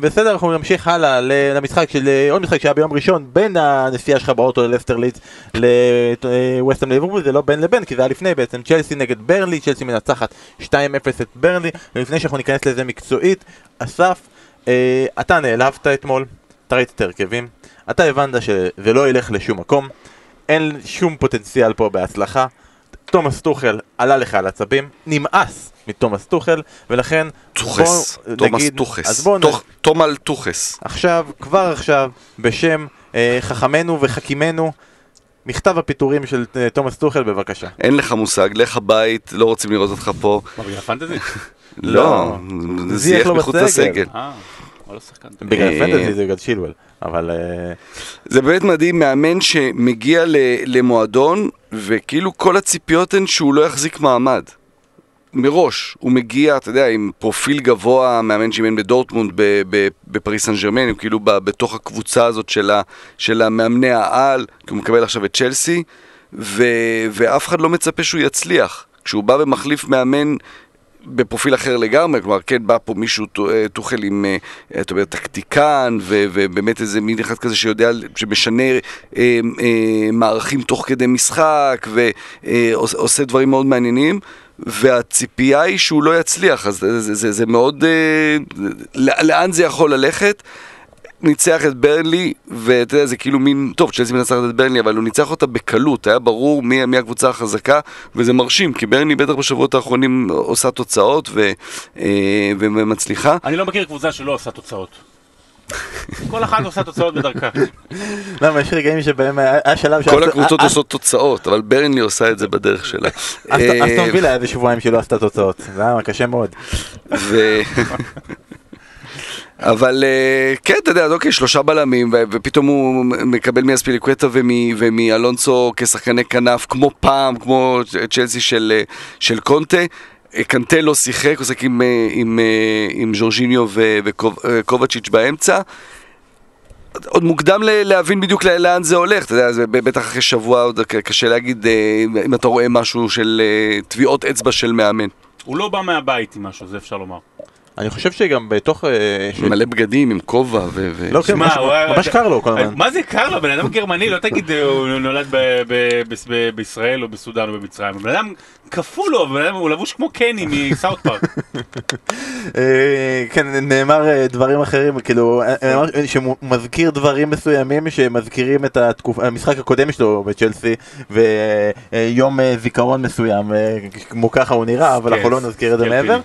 בסדר, אנחנו נמשיך הלאה למשחק של, עוד משחק שהיה ביום ראשון בין הנסיעה שלך באוטו ללסטר לידס לווסטהאם ליברפול, זה לא בין לבין, כי זה היה לפני בעצם, צ'לסי נגד ברנלי, צ'לסי מנצחת 2-0 את ברנלי, ולפני שאנחנו ניכנס לזה מקצועית, אסף, אה, אתה נעלבת אתמול, אתה ראית את ההרכבים, אתה הבנת שזה לא ילך לשום מקום, אין שום פוטנציאל פה בהצלחה. תומאס טוחל עלה לך על עצבים, נמאס מתומאס טוחל, ולכן טוחס. תומאס טוחס. תומל טוחס. עכשיו, כבר עכשיו, בשם אה, חכמינו וחכימנו, מכתב הפיטורים של אה, תומאס טוחל, בבקשה. אין לך מושג, לך הבית, לא רוצים לראות אותך פה. מה, בגלל פנטזי? לא, זייח זייח לו מחוץ. לסגל. אה, לא. בגלל אה, פנטזי זה בגלל שילואל, אבל אה, זה באמת מדהים, מאמן שמגיע ל- למועדון, וכאילו כל הציפיות הן שהוא לא יחזיק מעמד. מראש, הוא מגיע, אתה יודע, עם פרופיל גבוה, מאמן שאימן בדורטמונד, ב- ב- בפריס סן ג'רמן, הוא כאילו ב- בתוך הקבוצה הזאת של, ה- של המאמני העל, כי הוא מקבל עכשיו את צ'לסי, ו- ואף אחד לא מצפה שהוא יצליח. כשהוא בא ומחליף מאמן בפרופיל אחר לגמרי, כלומר, כן, בא פה מישהו אה, טוחל עם, אה, אתה אומר, טקטיקן, ובאמת איזה מין אחד כזה שיודע, שמשנה אה, אה, מערכים תוך כדי משחק, ועושה דברים מאוד מעניינים. והציפייה היא שהוא לא יצליח, אז זה, זה, זה, זה מאוד... אה, לאן זה יכול ללכת? ניצח את ברנלי, ואתה יודע, זה כאילו מין, טוב, צ'לסי מנצחת את ברנלי, אבל הוא ניצח אותה בקלות, היה ברור מי, מי הקבוצה החזקה, וזה מרשים, כי ברנלי בטח בשבועות האחרונים עושה תוצאות ו, אה, ומצליחה. אני לא מכיר קבוצה שלא עושה תוצאות. כל אחת עושה תוצאות בדרכה. למה יש רגעים שבהם היה שלב כל שאסט- הקבוצות אס- עושות תוצאות, אבל ברנלי עושה את זה בדרך שלה. אסט- אה, אסטון וילה היה איזה שבועיים שלא עשתה תוצאות, זה היה קשה מאוד. אבל אה, כן, אתה יודע, אוקיי, שלושה בלמים, ופתאום הוא מקבל מאספיליקווטה ומ- ומאלונסו כשחקני כנף, כמו פעם, כמו צ'לסי של, אה, של קונטה. אה, קנטה לא שיחק, הוא שיחק עם, עם, עם ז'ורג'יניו וקובצ'יץ' באמצע. עוד מוקדם להבין בדיוק לאן זה הולך, אתה יודע, בטח אחרי שבוע עוד קשה להגיד אם אתה רואה משהו של טביעות אצבע של מאמן. הוא לא בא מהבית עם משהו, זה אפשר לומר. אני חושב שגם בתוך... אה, ש- מלא בגדים עם כובע ו... ו- לא, כן, ממש- קר לו כל הזמן. מה זה קר לו? בן אדם גרמני, לא תגיד אה, הוא נולד ב- ב- ב- ב- בישראל או בסודאן או במצרים. בן אדם קפוא לו, אדם- הוא לבוש כמו קני מסאוט פארק. אה, כן, נאמר אה, דברים אחרים, כאילו, אה, נאמר שהוא מזכיר דברים מסוימים שמזכירים את המשחק הקודם שלו בצ'לסי, ויום זיכרון מסוים, כמו ככה הוא נראה, אבל אנחנו לא נזכיר את זה מעבר.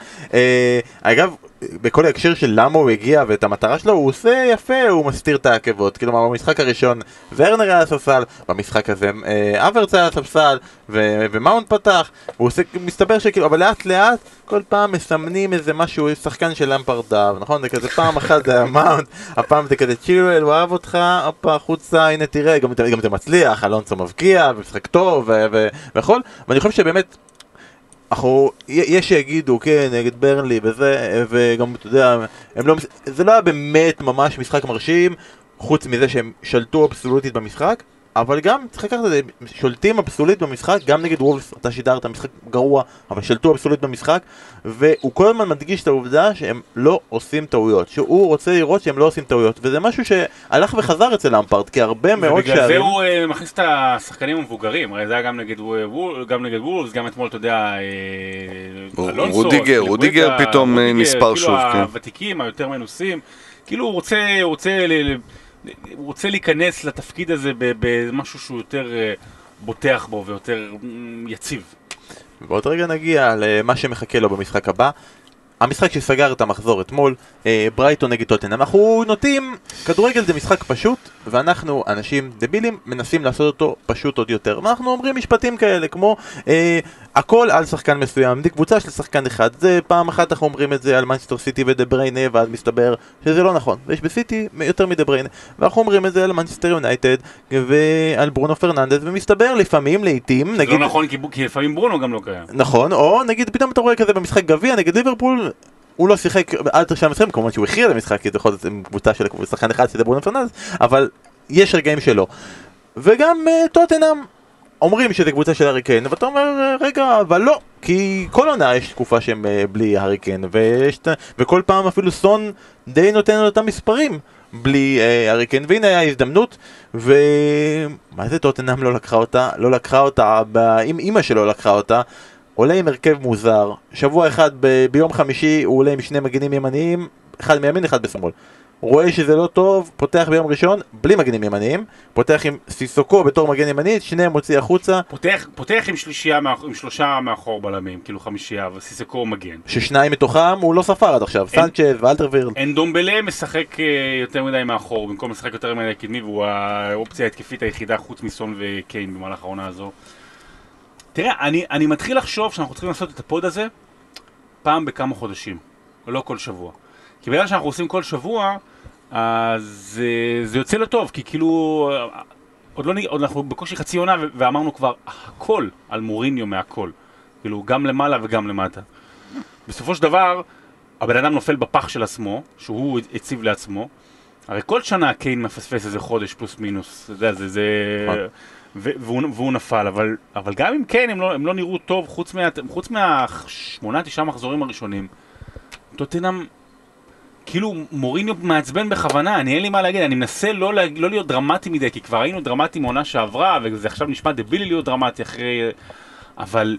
אגב, בכל ההקשר של למה הוא הגיע ואת המטרה שלו, הוא עושה יפה, הוא מסתיר את העקבות. כלומר, במשחק הראשון ורנר היה על הספסל, במשחק הזה אה, אברץ היה על הספסל, ו- ומאונט פתח, הוא עושה, מסתבר שכאילו, אבל לאט לאט, כל פעם מסמנים איזה משהו, שחקן של למפרדיו, נכון? זה כזה פעם אחת זה היה מאונט, הפעם זה כזה צ'ילואל, הוא אהב אותך, הופה, החוצה, הנה תראה, גם, גם זה מצליח, אלונסו מבקיע, ומשחק טוב, ו- ו- והכל, ואני חושב שבאמת, אנחנו, יש שיגידו, כן, נגד ברנלי וזה, וגם, אתה יודע, הם לא, זה לא היה באמת ממש משחק מרשים, חוץ מזה שהם שלטו אבסולוטית במשחק, אבל גם צריך לקחת את זה, שולטים אבסולוטית במשחק, גם נגד וולפס, אתה שידרת משחק גרוע, אבל שלטו אבסולוטית במשחק, והוא כל הזמן מדגיש את העובדה שהם לא עושים טעויות, שהוא רוצה לראות שהם לא עושים טעויות, וזה משהו שהלך וחזר אצל למפרד, כי הרבה מאוד ובגלל זה שערים... הוא אה, מכניס את השחקנים המבוגרים, הרי זה היה גם נגד וול- גם נגד וולס, גם אתמול, אתה יודע, אה, אלונסו, רודיגר, כאילו, רודיגר גואטה, פתאום, אה, רודיגר, נספר שוב, כאילו כן. הוותיקים, היותר מנוסים, כאילו הוא רוצה, הוא רוצה, ל- ל- הוא רוצה להיכנס לתפקיד הזה במשהו שהוא יותר אה, בוטח בו ויותר mm, יציב. ועוד רגע נגיע למה שמחכה לו במשחק הבא. המשחק שסגר את המחזור אתמול, אה, ברייטון נגד טוטנאם. אנחנו נוטים, כדורגל זה משחק פשוט, ואנחנו, אנשים דבילים, מנסים לעשות אותו פשוט עוד יותר. ואנחנו אומרים משפטים כאלה, כמו אה, הכל על שחקן מסוים, זה קבוצה של שחקן אחד. זה פעם אחת אנחנו אומרים את זה על מנצ'סטר סיטי ודה בריינה, ואז מסתבר שזה לא נכון. ויש בסיטי יותר מדה ברוינה. ואנחנו אומרים את זה על מנצ'סטר יונייטד, ועל ברונו פרננדס, ומסתבר לפעמים, לעיתים, זה נגיד... לא נכון, כי כי לפעמים ברונו גם לא קיים. נכון, או נגיד פתאום אתה רואה כזה במשחק גביע נגד ליברפול, הוא לא שיחק עד תשעה מסוים, כמובן שהוא הכריע למשחק, כי בכל זאת עם קבוצה של שחקן אחד שזה ברונו פרננדס, אבל יש רגעים שלו. וגם אה, טוטנאם אומרים שזה קבוצה של הארי קיין, ואתה אומר, אה, רגע, אבל לא, כי כל עונה יש תקופה שהם אה, בלי הארי קיין, וכל פעם אפילו סון די נותן לו אותם מספרים. בלי הארי קיין, והנה היה הזדמנות, ומה זה טוטנאם לא לקחה אותה? לא לקחה אותה, אימא שלו לקחה אותה, עולה עם הרכב מוזר, שבוע אחד ב... ביום חמישי הוא עולה עם שני מגינים ימניים, אחד מימין, אחד בשמאל. רואה שזה לא טוב, פותח ביום ראשון, בלי מגנים ימניים, פותח עם סיסוקו בתור מגן ימני, שניהם מוציא החוצה, פותח, פותח עם שלישייה, מאח- עם שלושה מאחור בלמים, כאילו חמישייה, וסיסקו מגן. ששניים מתוכם הוא לא ספר עד עכשיו, אין- סנצ'ז ואלטרווירל. אנדומבלה משחק אה, יותר מדי מאחור, במקום לשחק יותר מדי קדמי, והוא האופציה ההתקפית היחידה חוץ מסון וקיין במהלך העונה הזו. תראה, אני, אני מתחיל לחשוב שאנחנו צריכים לעשות את הפוד הזה פעם בכמה חודשים, ולא כל שבוע. כי בגלל שאנחנו עושים כל שבוע, אז אה, זה יוצא לא טוב, כי כאילו, אה, עוד לא, עוד אנחנו בקושי חצי עונה, ואמרנו כבר הכל על מוריניו מהכל. כאילו, גם למעלה וגם למטה. בסופו של דבר, הבן אדם נופל בפח של עצמו, שהוא הציב לעצמו. הרי כל שנה קיין מפספס איזה חודש פלוס מינוס, אתה יודע, זה... זה... והוא, והוא נפל, אבל, אבל גם אם כן, הם לא, הם לא נראו טוב, חוץ, מה, חוץ מהשמונה, תשעה מחזורים הראשונים. טוטנאם, כאילו מוריניו מעצבן בכוונה, אני אין לי מה להגיד, אני מנסה לא, לא להיות דרמטי מדי, כי כבר היינו דרמטיים מעונה שעברה, וזה עכשיו נשמע דבילי להיות דרמטי אחרי... אבל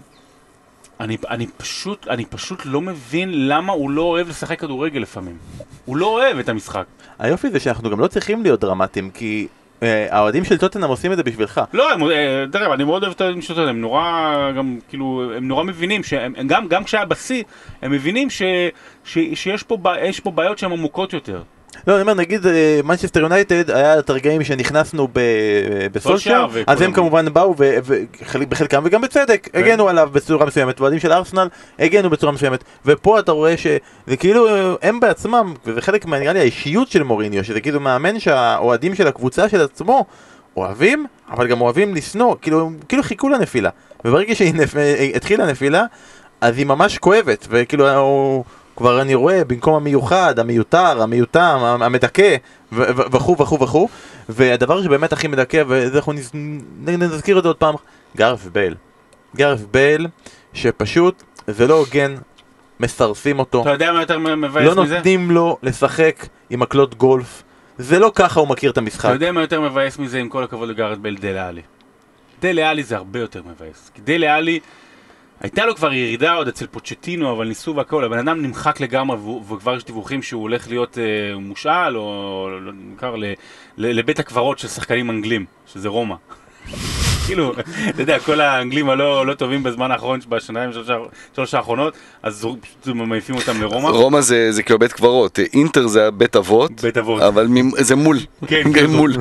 אני, אני, פשוט, אני פשוט לא מבין למה הוא לא אוהב לשחק כדורגל לפעמים. הוא לא אוהב את המשחק. היופי זה שאנחנו גם לא צריכים להיות דרמטיים, כי האוהדים של טוטנאם עושים את זה בשבילך. לא, הם, אה, אגב, אני מאוד אוהב את האוהדים של טוטנהאם, הם נורא, גם, כאילו, הם נורא מבינים, שהם, הם גם, גם כשהיה בשיא, הם מבינים ש, ש, שיש פה, פה בעיות שהן עמוקות יותר. לא, אני אומר, נגיד מנצ'סטר יונייטד, היה את הרגעים שנכנסנו בסולשייר, אז הם כמובן באו, בחלקם וגם בצדק, כן. הגנו עליו בצורה מסוימת, ואוהדים של ארסנל הגנו בצורה מסוימת, ופה אתה רואה שזה כאילו הם בעצמם, וזה חלק מה- נראה לי האישיות של מוריניו, שזה כאילו מאמן שהאוהדים של הקבוצה של עצמו אוהבים, אבל גם אוהבים לשנוא, כאילו, כאילו חיכו לנפילה, וברגע שהתחילה הנפילה, אז היא ממש כואבת, וכאילו הוא... כבר אני רואה במקום המיוחד, המיותר, המיותם, המדכא וכו' וכו' וכו' והדבר שבאמת הכי מדכא, ואנחנו נז- נזכיר את זה עוד פעם, גארף בייל. גארף בייל, שפשוט זה לא הוגן, מסרסים אותו, אתה יודע מה יותר מבאס לא מזה? נותנים לו לשחק עם מקלות גולף, זה לא ככה הוא מכיר את המשחק. אתה יודע מה יותר מבאס מזה, עם כל הכבוד לגארד בל, דלה עלי. דלה עלי זה הרבה יותר מבאס. דלה עלי, הייתה לו כבר ירידה עוד אצל פוצ'טינו, אבל ניסו והכל, הבן אדם נמחק לגמרי, וכבר יש דיווחים שהוא הולך להיות אה, מושאל, או לא נמכר ל- ל- לבית הקברות של שחקנים אנגלים, שזה רומא. כאילו, אתה יודע, כל האנגלים הלא לא טובים בזמן האחרון, בשנתיים שלוש- האחרונות, אז פשוט מעיפים אותם לרומא. רומא זה זה כאילו בית קברות, אינטר זה בית אבות, בית אבות. אבל ממ- זה מול, כן, כזאת. מול.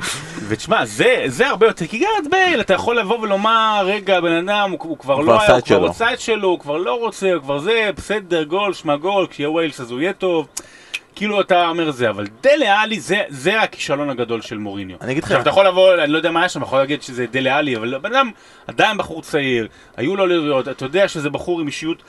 ותשמע, זה, זה הרבה יותר, כי גארת' בייל, אתה יכול לבוא ולומר, רגע, הבן אדם, הוא, הוא כבר הוא לא היה, הוא כבר. עשה את שלו, הוא כבר לא רוצה, הוא כבר זה, בסדר, גולף, שמע גולף, כשיהיה וויילס אז הוא יהיה טוב. כאילו אתה אומר זה, אבל דלה עלי זה, זה הכישלון הגדול של מוריניו. אני אגיד לך- עכשיו אתה יכול לבוא, אני לא יודע מה היה שם, יכול להגיד שזה דלה עלי, אבל הבן אדם עדיין בחור צעיר, היו לו לראות, אתה יודע שזה בחור עם אישיות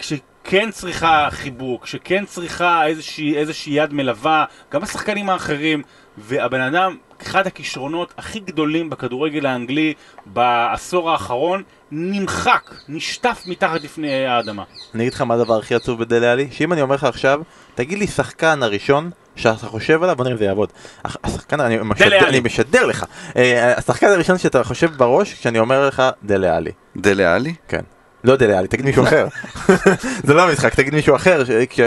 שכן צריכה חיבוק, שכן צריכה איזושהי, איזושהי יד מלווה, גם השחקנים האחרים, והבן אדם אחד הכישרונות הכי גדולים בכדורגל האנגלי בעשור האחרון, נמחק, נשטף מתחת לפני האדמה. אני אגיד לך מה הדבר הכי עצוב בדלה עלי, שאם אני אומר לך עכשיו, תגיד לי שחקן הראשון שאתה חושב עליו, בוא נראה אם זה יעבוד. השחקן, אני משדר, עלי. אני משדר לך. אה, השחקן הראשון שאתה חושב בראש, כשאני אומר לך דלה עלי. דלה עלי? כן. לא דלה עלי, תגיד מישהו אחר. זה לא המשחק, תגיד מישהו אחר.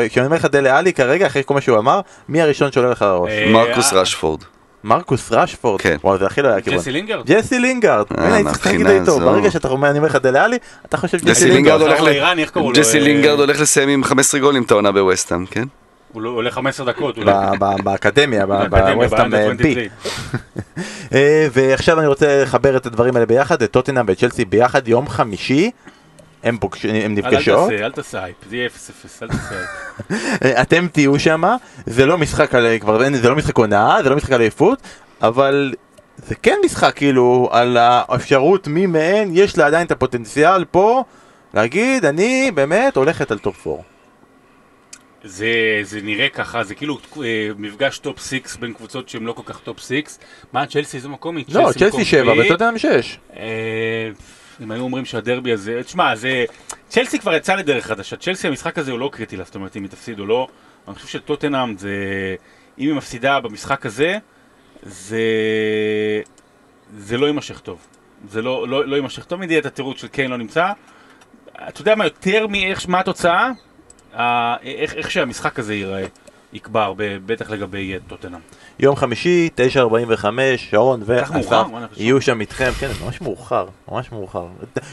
כשאני אומר לך דלה עלי כרגע, אחרי כל מה שהוא אמר, מי הראשון שעולה לך לראש? אה, מרקוס אה, רשפורד. מרקוס רשפורד. כן. וואו, זה הכי לא היה כיוון. ג'סי לינגרד? ג'סי לינגארד. אה, הנה, הייתי צריך להגיד איתו. ברגע שאתה אומר, אני אומר לך דלה עלי, אתה חושב ג'סי ג'סי לינגארד לינגארד. הולך הוא ל- האיראני, איך קראו לו? ג'סי אה, לינגרד הולך לסיים עם 15 גולים את העונה בווסטהאם, כן? הוא לא- עולה 15 דקות. ב- באקדמיה, ב- באקדמיה, בווסטהאם ב under 23. אה, ועכשיו אני רוצה לחבר את הדברים האלה ביחד, את טוטנאם ואת צ'לסי ביחד, יום חמישי. הם פוגש- הם אל נפגשות, תעשה, אל תעשה הייפ, זה יהיה 0-0, אל תעשה הייפ. אה, אתם תהיו שם, זה לא משחק על, כבר אין- זה לא משחק העונה, זה לא משחק אליפות, אבל זה כן משחק כאילו על האפשרות מי מהן יש לה עדיין את הפוטנציאל פה להגיד אני באמת הולכת על top 4. זה, זה נראה ככה, זה כאילו אה, מפגש top 6 בין קבוצות שהן לא כל כך top 6. מה, צ'לסי איזה מקום? לא, צ'לסי 7 שביעי. וטוטנאם 6. אה, אם היו אומרים שהדרבי הזה, תשמע, זה... צ'לסי כבר יצא לדרך חדשה, צ'לסי המשחק הזה הוא לא קריטי לה, זאת אומרת אם היא תפסיד או לא. אני חושב שטוטנאם זה... אם היא מפסידה במשחק הזה, זה... זה לא יימשך טוב. זה לא, לא, לא יימשך טוב מדי את התירוץ של קיין לא נמצא. אתה יודע מה, יותר מאיך, מה התוצאה, אה, איך, איך שהמשחק הזה ייראה, יקבע הרבה, בטח לגבי אה, טוטנאם. יום חמישי, 9.45, שרון? ואסף? יהיו שם איתכם, כן, זה ממש מאוחר, ממש מאוחר.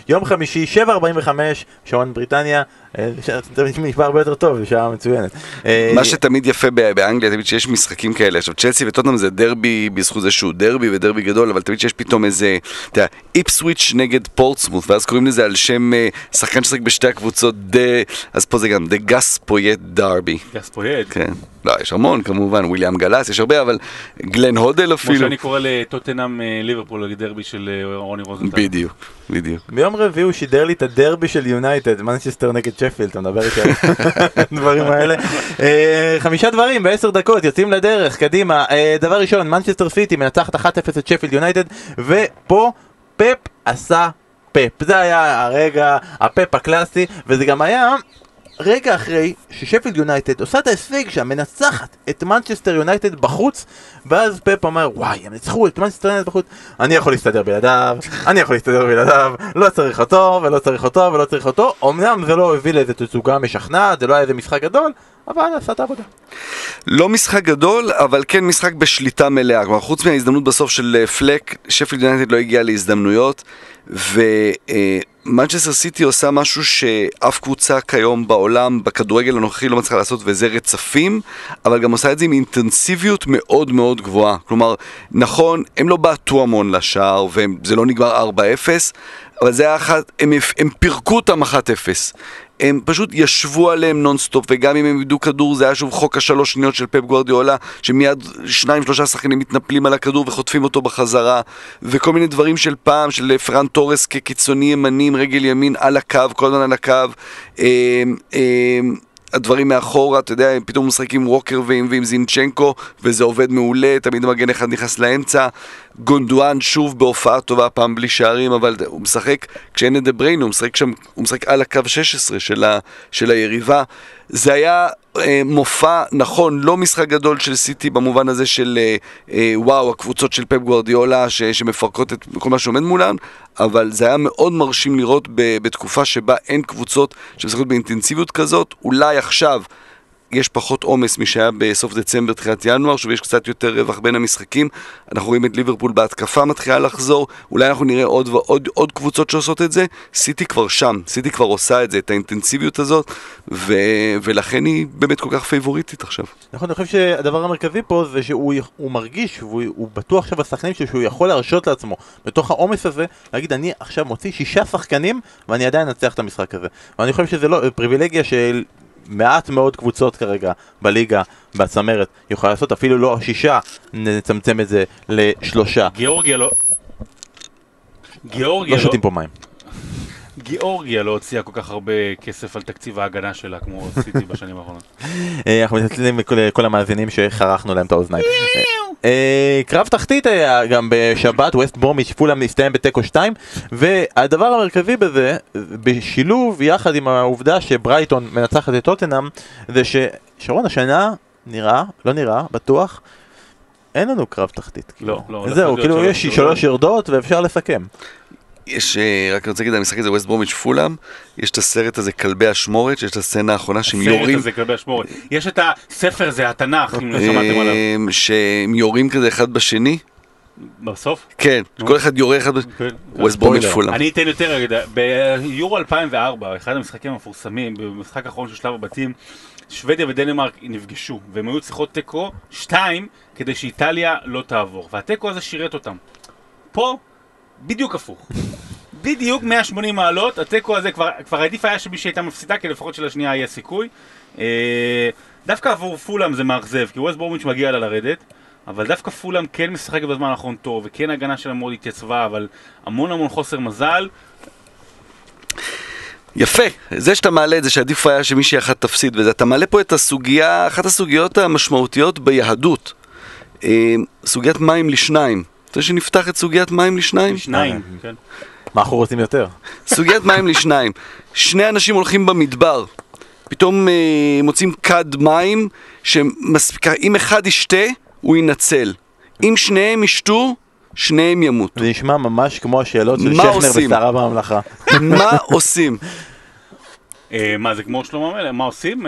יום חמישי, 7.45, שעון בריטניה, אה, נשמע הרבה יותר טוב, שעה מצוינת. אה, מה שתמיד יפה באנגליה, תמיד שיש משחקים כאלה. עכשיו, צ'לסי וטוטנאם זה דרבי בזכות זה שהוא דרבי ודרבי גדול, אבל תמיד שיש פתאום איזה, אתה יודע, איפסוויץ' נגד פורטסמוט, ואז קוראים לזה על שם אה, שחקן ששחק בשתי הקבוצות, אז פה זה גם דה גס פויט דרבי. גספויד, כן. לא, יש המון כמובן, וויליאם גלס, יש הרבה, אבל גלן הודל כמו אפילו. שאני קורא לטוטנאם אה, ליברפול, דרבי של אה, רוני רוזנטל. בדיוק, בדיוק. ביום רביעי הוא שידר לי את הדרבי של יונייטד, מנצ'סטר נגד שפילד, אתה מדבר איתי על הדברים האלה. אה, חמישה דברים בעשר דקות, יוצאים לדרך, קדימה. דבר ראשון, מנצ'סטר סיטי מנצחת 1-0 את שפילד יונייטד, ופה פפ עשה פפ. זה היה הרגע, הפפ הקלאסי, וזה גם היה... רגע אחרי ששפילד יונייטד עושה את ההישג שם, מנצחת את מנצ'סטר יונייטד בחוץ, ואז פפ אומר, וואי, הם ניצחו את מנצ'סטר יונייטד בחוץ, אני יכול להסתדר בלעדיו, אני יכול להסתדר בלעדיו, לא צריך אותו, ולא צריך אותו, ולא צריך אותו, אמנם זה לא הביא לאיזה תצוגה משכנעת, זה לא היה איזה משחק גדול, אבל עשה את העבודה. לא משחק גדול, אבל כן משחק בשליטה מלאה. כלומר, חוץ מההזדמנות בסוף של אה, פלק, שפילד יונייטד לא הגיע להזדמנויות, ומנצ'סטר סיטי עושה משהו שאף קבוצה כיום בעולם, בכדורגל הנוכחי, לא מצליחה לעשות, וזה רצפים, אבל גם עושה את זה עם אינטנסיביות מאוד מאוד גבוהה. כלומר, נכון, הם לא בעטו המון לשער, וזה לא נגמר 4-0, אבל זה היה אחת, הם, הם פירקו אותם 1-0. הם פשוט ישבו עליהם נונסטופ, וגם אם הם איבדו כדור, זה היה שוב חוק השלוש שניות של פפ גוורדיאולה, שמיד שניים שלושה שחקנים מתנפלים על הכדור וחוטפים אותו בחזרה, וכל מיני דברים של פעם, של פרן תורס כקיצוני ימני עם רגל ימין על הקו, כל הזמן על הקו. הדברים מאחורה, אתה יודע, הם פתאום משחקים עם ווקר ועם, ועם זינצ'נקו, וזה עובד מעולה, תמיד מגן אחד נכנס לאמצע. גונדואן שוב בהופעה טובה, פעם בלי שערים, אבל הוא משחק, כשאין את דה בריין, הוא משחק שם, הוא משחק על הקו 16 של, ה, של היריבה. זה היה אה, מופע, נכון, לא משחק גדול של סיטי במובן הזה של אה, אה, וואו, הקבוצות של פפ גוורדיולה ש, שמפרקות את כל מה שעומד מולן, אבל זה היה מאוד מרשים לראות ב, בתקופה שבה אין קבוצות שמשחקות באינטנסיביות כזאת, אולי עכשיו יש פחות עומס משהיה בסוף דצמבר, תחילת ינואר, שוב יש קצת יותר רווח בין המשחקים. אנחנו רואים את ליברפול בהתקפה מתחילה לחזור, אולי אנחנו נראה עוד ועוד עוד קבוצות שעושות את זה. סיטי כבר שם, סיטי כבר עושה את זה, את האינטנסיביות הזאת, ו... ולכן היא באמת כל כך פייבוריטית עכשיו. נכון, אני חושב שהדבר המרכזי פה זה שהוא מרגיש, והוא הוא בטוח עכשיו בשחקנים שהוא יכול להרשות לעצמו בתוך העומס הזה, להגיד אני עכשיו מוציא שישה שחקנים ואני עדיין אנצח את המשחק הזה. ואני חושב שזה לא פריבילגיה של מעט מאוד קבוצות כרגע בליגה, בצמרת, יכולה לעשות אפילו לא שישה, נצמצם את זה לשלושה. גיאורגיה לא... גיאורגיה לא לא... שותים פה מים. גיאורגיה לא הוציאה כל כך הרבה כסף על תקציב ההגנה שלה כמו סיטי בשנים האחרונות. אה, אנחנו מתנצלים לכל המאזינים שחרכנו להם את האוזניים. אה, אה, קרב תחתית היה גם בשבת, ווסט ברומיץ' פולאם הסתיים בתיקו 2 והדבר המרכזי בזה, בשילוב יחד עם העובדה שברייטון מנצחת את טוטנאם זה ששרון השנה נראה, לא נראה, בטוח אין לנו קרב תחתית. לא, לא. זהו, הולך כאילו יש שלוש יורדות ואפשר לסכם. יש, אה, רק אני רוצה להגיד, המשחק הזה, ווסט ברומיץ' פולאם, יש את הסרט הזה, כלבי אשמורת, שיש את הסצנה האחרונה שהם הסרט יורים, הזה, כלבי אשמורת. יש את הספר הזה, התנ"ך, אם לא שמעתם עליו. אה, שהם יורים כזה אחד בשני, בסוף? כן. כל אחד יורה אחד בשני. ווסט ברומיץ'. פולאם. אני אתן יותר ביורו 2004, אחד המשחקים המפורסמים, במשחק האחרון של שלב הבתים, שוודיה ודנמרק נפגשו, והם היו צריכות תיקו, שתיים, כדי שאיטליה לא תעבור, והתיקו הזה שירת אותם. פה, בדיוק הפוך. בדיוק 180 מעלות, התיקו הזה כבר, כבר עדיף היה שמי שהייתה מפסידה, כי לפחות שלשנייה יהיה סיכוי. אה, דווקא עבור פולאם זה מאכזב, כי ווסט בורמיץ' מגיע לה לרדת, אבל דווקא פולאם כן משחק בזמן האחרון טוב, וכן ההגנה שלה מאוד התייצבה, אבל המון המון חוסר מזל. יפה, זה שאתה מעלה את זה שעדיף היה שמישהי אחת תפסיד וזה, אתה מעלה פה את הסוגיה, אחת הסוגיות המשמעותיות ביהדות. אה, סוגיית מים לשניים. רוצה שנפתח את סוגיית מים לשניים? שניים, כן. מה אנחנו רוצים יותר? סוגיית מים לשניים. שני אנשים הולכים במדבר, פתאום אה, מוצאים כד מים, שאם אחד ישתה, הוא ינצל. אם שניהם ישתו, שניהם ימותו. זה נשמע ממש כמו השאלות של מה שכנר עושים? בסערה בממלכה. מה עושים? אה, מה זה כמו שלמה המלך? מה עושים?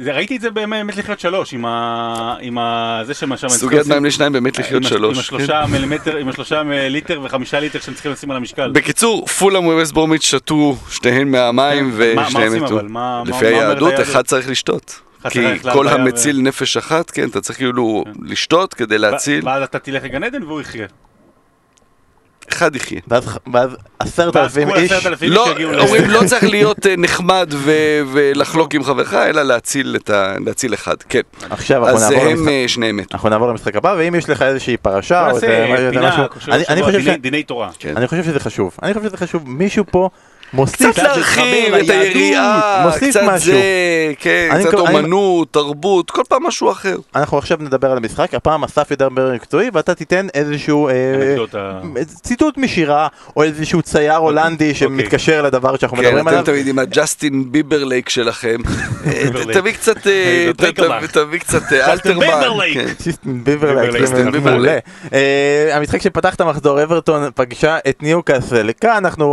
זה, ראיתי את זה באמת לחיות שלוש, עם ה... עם ה... זה שמה שם... סוגיית מים לשניים באמת לחיות עם שלוש. עם השלושה מילימטר, עם השלושה ליטר וחמישה ליטר שהם צריכים לשים על המשקל. בקיצור, פולאם וווסט ברומיץ' שתו שתיהן מהמים כן. מה- מה ושניהם מתו. מה- מה- לפי מה היהדות, היהדות? אחד צריך לשתות. כי כל המציל נפש אחת, כן, אתה צריך כאילו לשתות כדי להציל, ואז אתה תלך לגן עדן והוא יחיה. אחד יחיה. ואז ואז עשרת אלפים כל איש, לא, אומרים לא צריך להיות אה, נחמד ו- ולחלוק עם חברך, אלא להציל את ה- להציל אחד, כן. עכשיו אנחנו אז נעבור הם למשחק- אה, שניהם מתו. אנחנו נעבור למשחק הבא, ואם יש לך איזושהי פרשה או איזה משהו, דיני תורה. כן. אני חושב שזה חשוב, אני חושב שזה חשוב, מישהו פה מוסיף, קצת להרחיב את היריעה, מוסיף קצת משהו. זה, כן, אני קצת כל- אני- אומנות, תרבות, כל פעם משהו אחר. אנחנו עכשיו נדבר על המשחק, הפעם אסף ידבר מקצועי ואתה תיתן איזשהו אה, אנקדוטה. ציטוט משירה או איזשהו צייר הולנדי שמתקשר לדבר שאנחנו כן, מדברים אתם עליו. תמיד עם הג'סטין ביברלייק שלכם. אה. תביא קצת, אה, תביא קצת אה, אלתרמן. כן. סיסטן ביברלייק. אה, המשחק שפתח את המחזור, אברטון פגשה את ניוקאסל. כאן אנחנו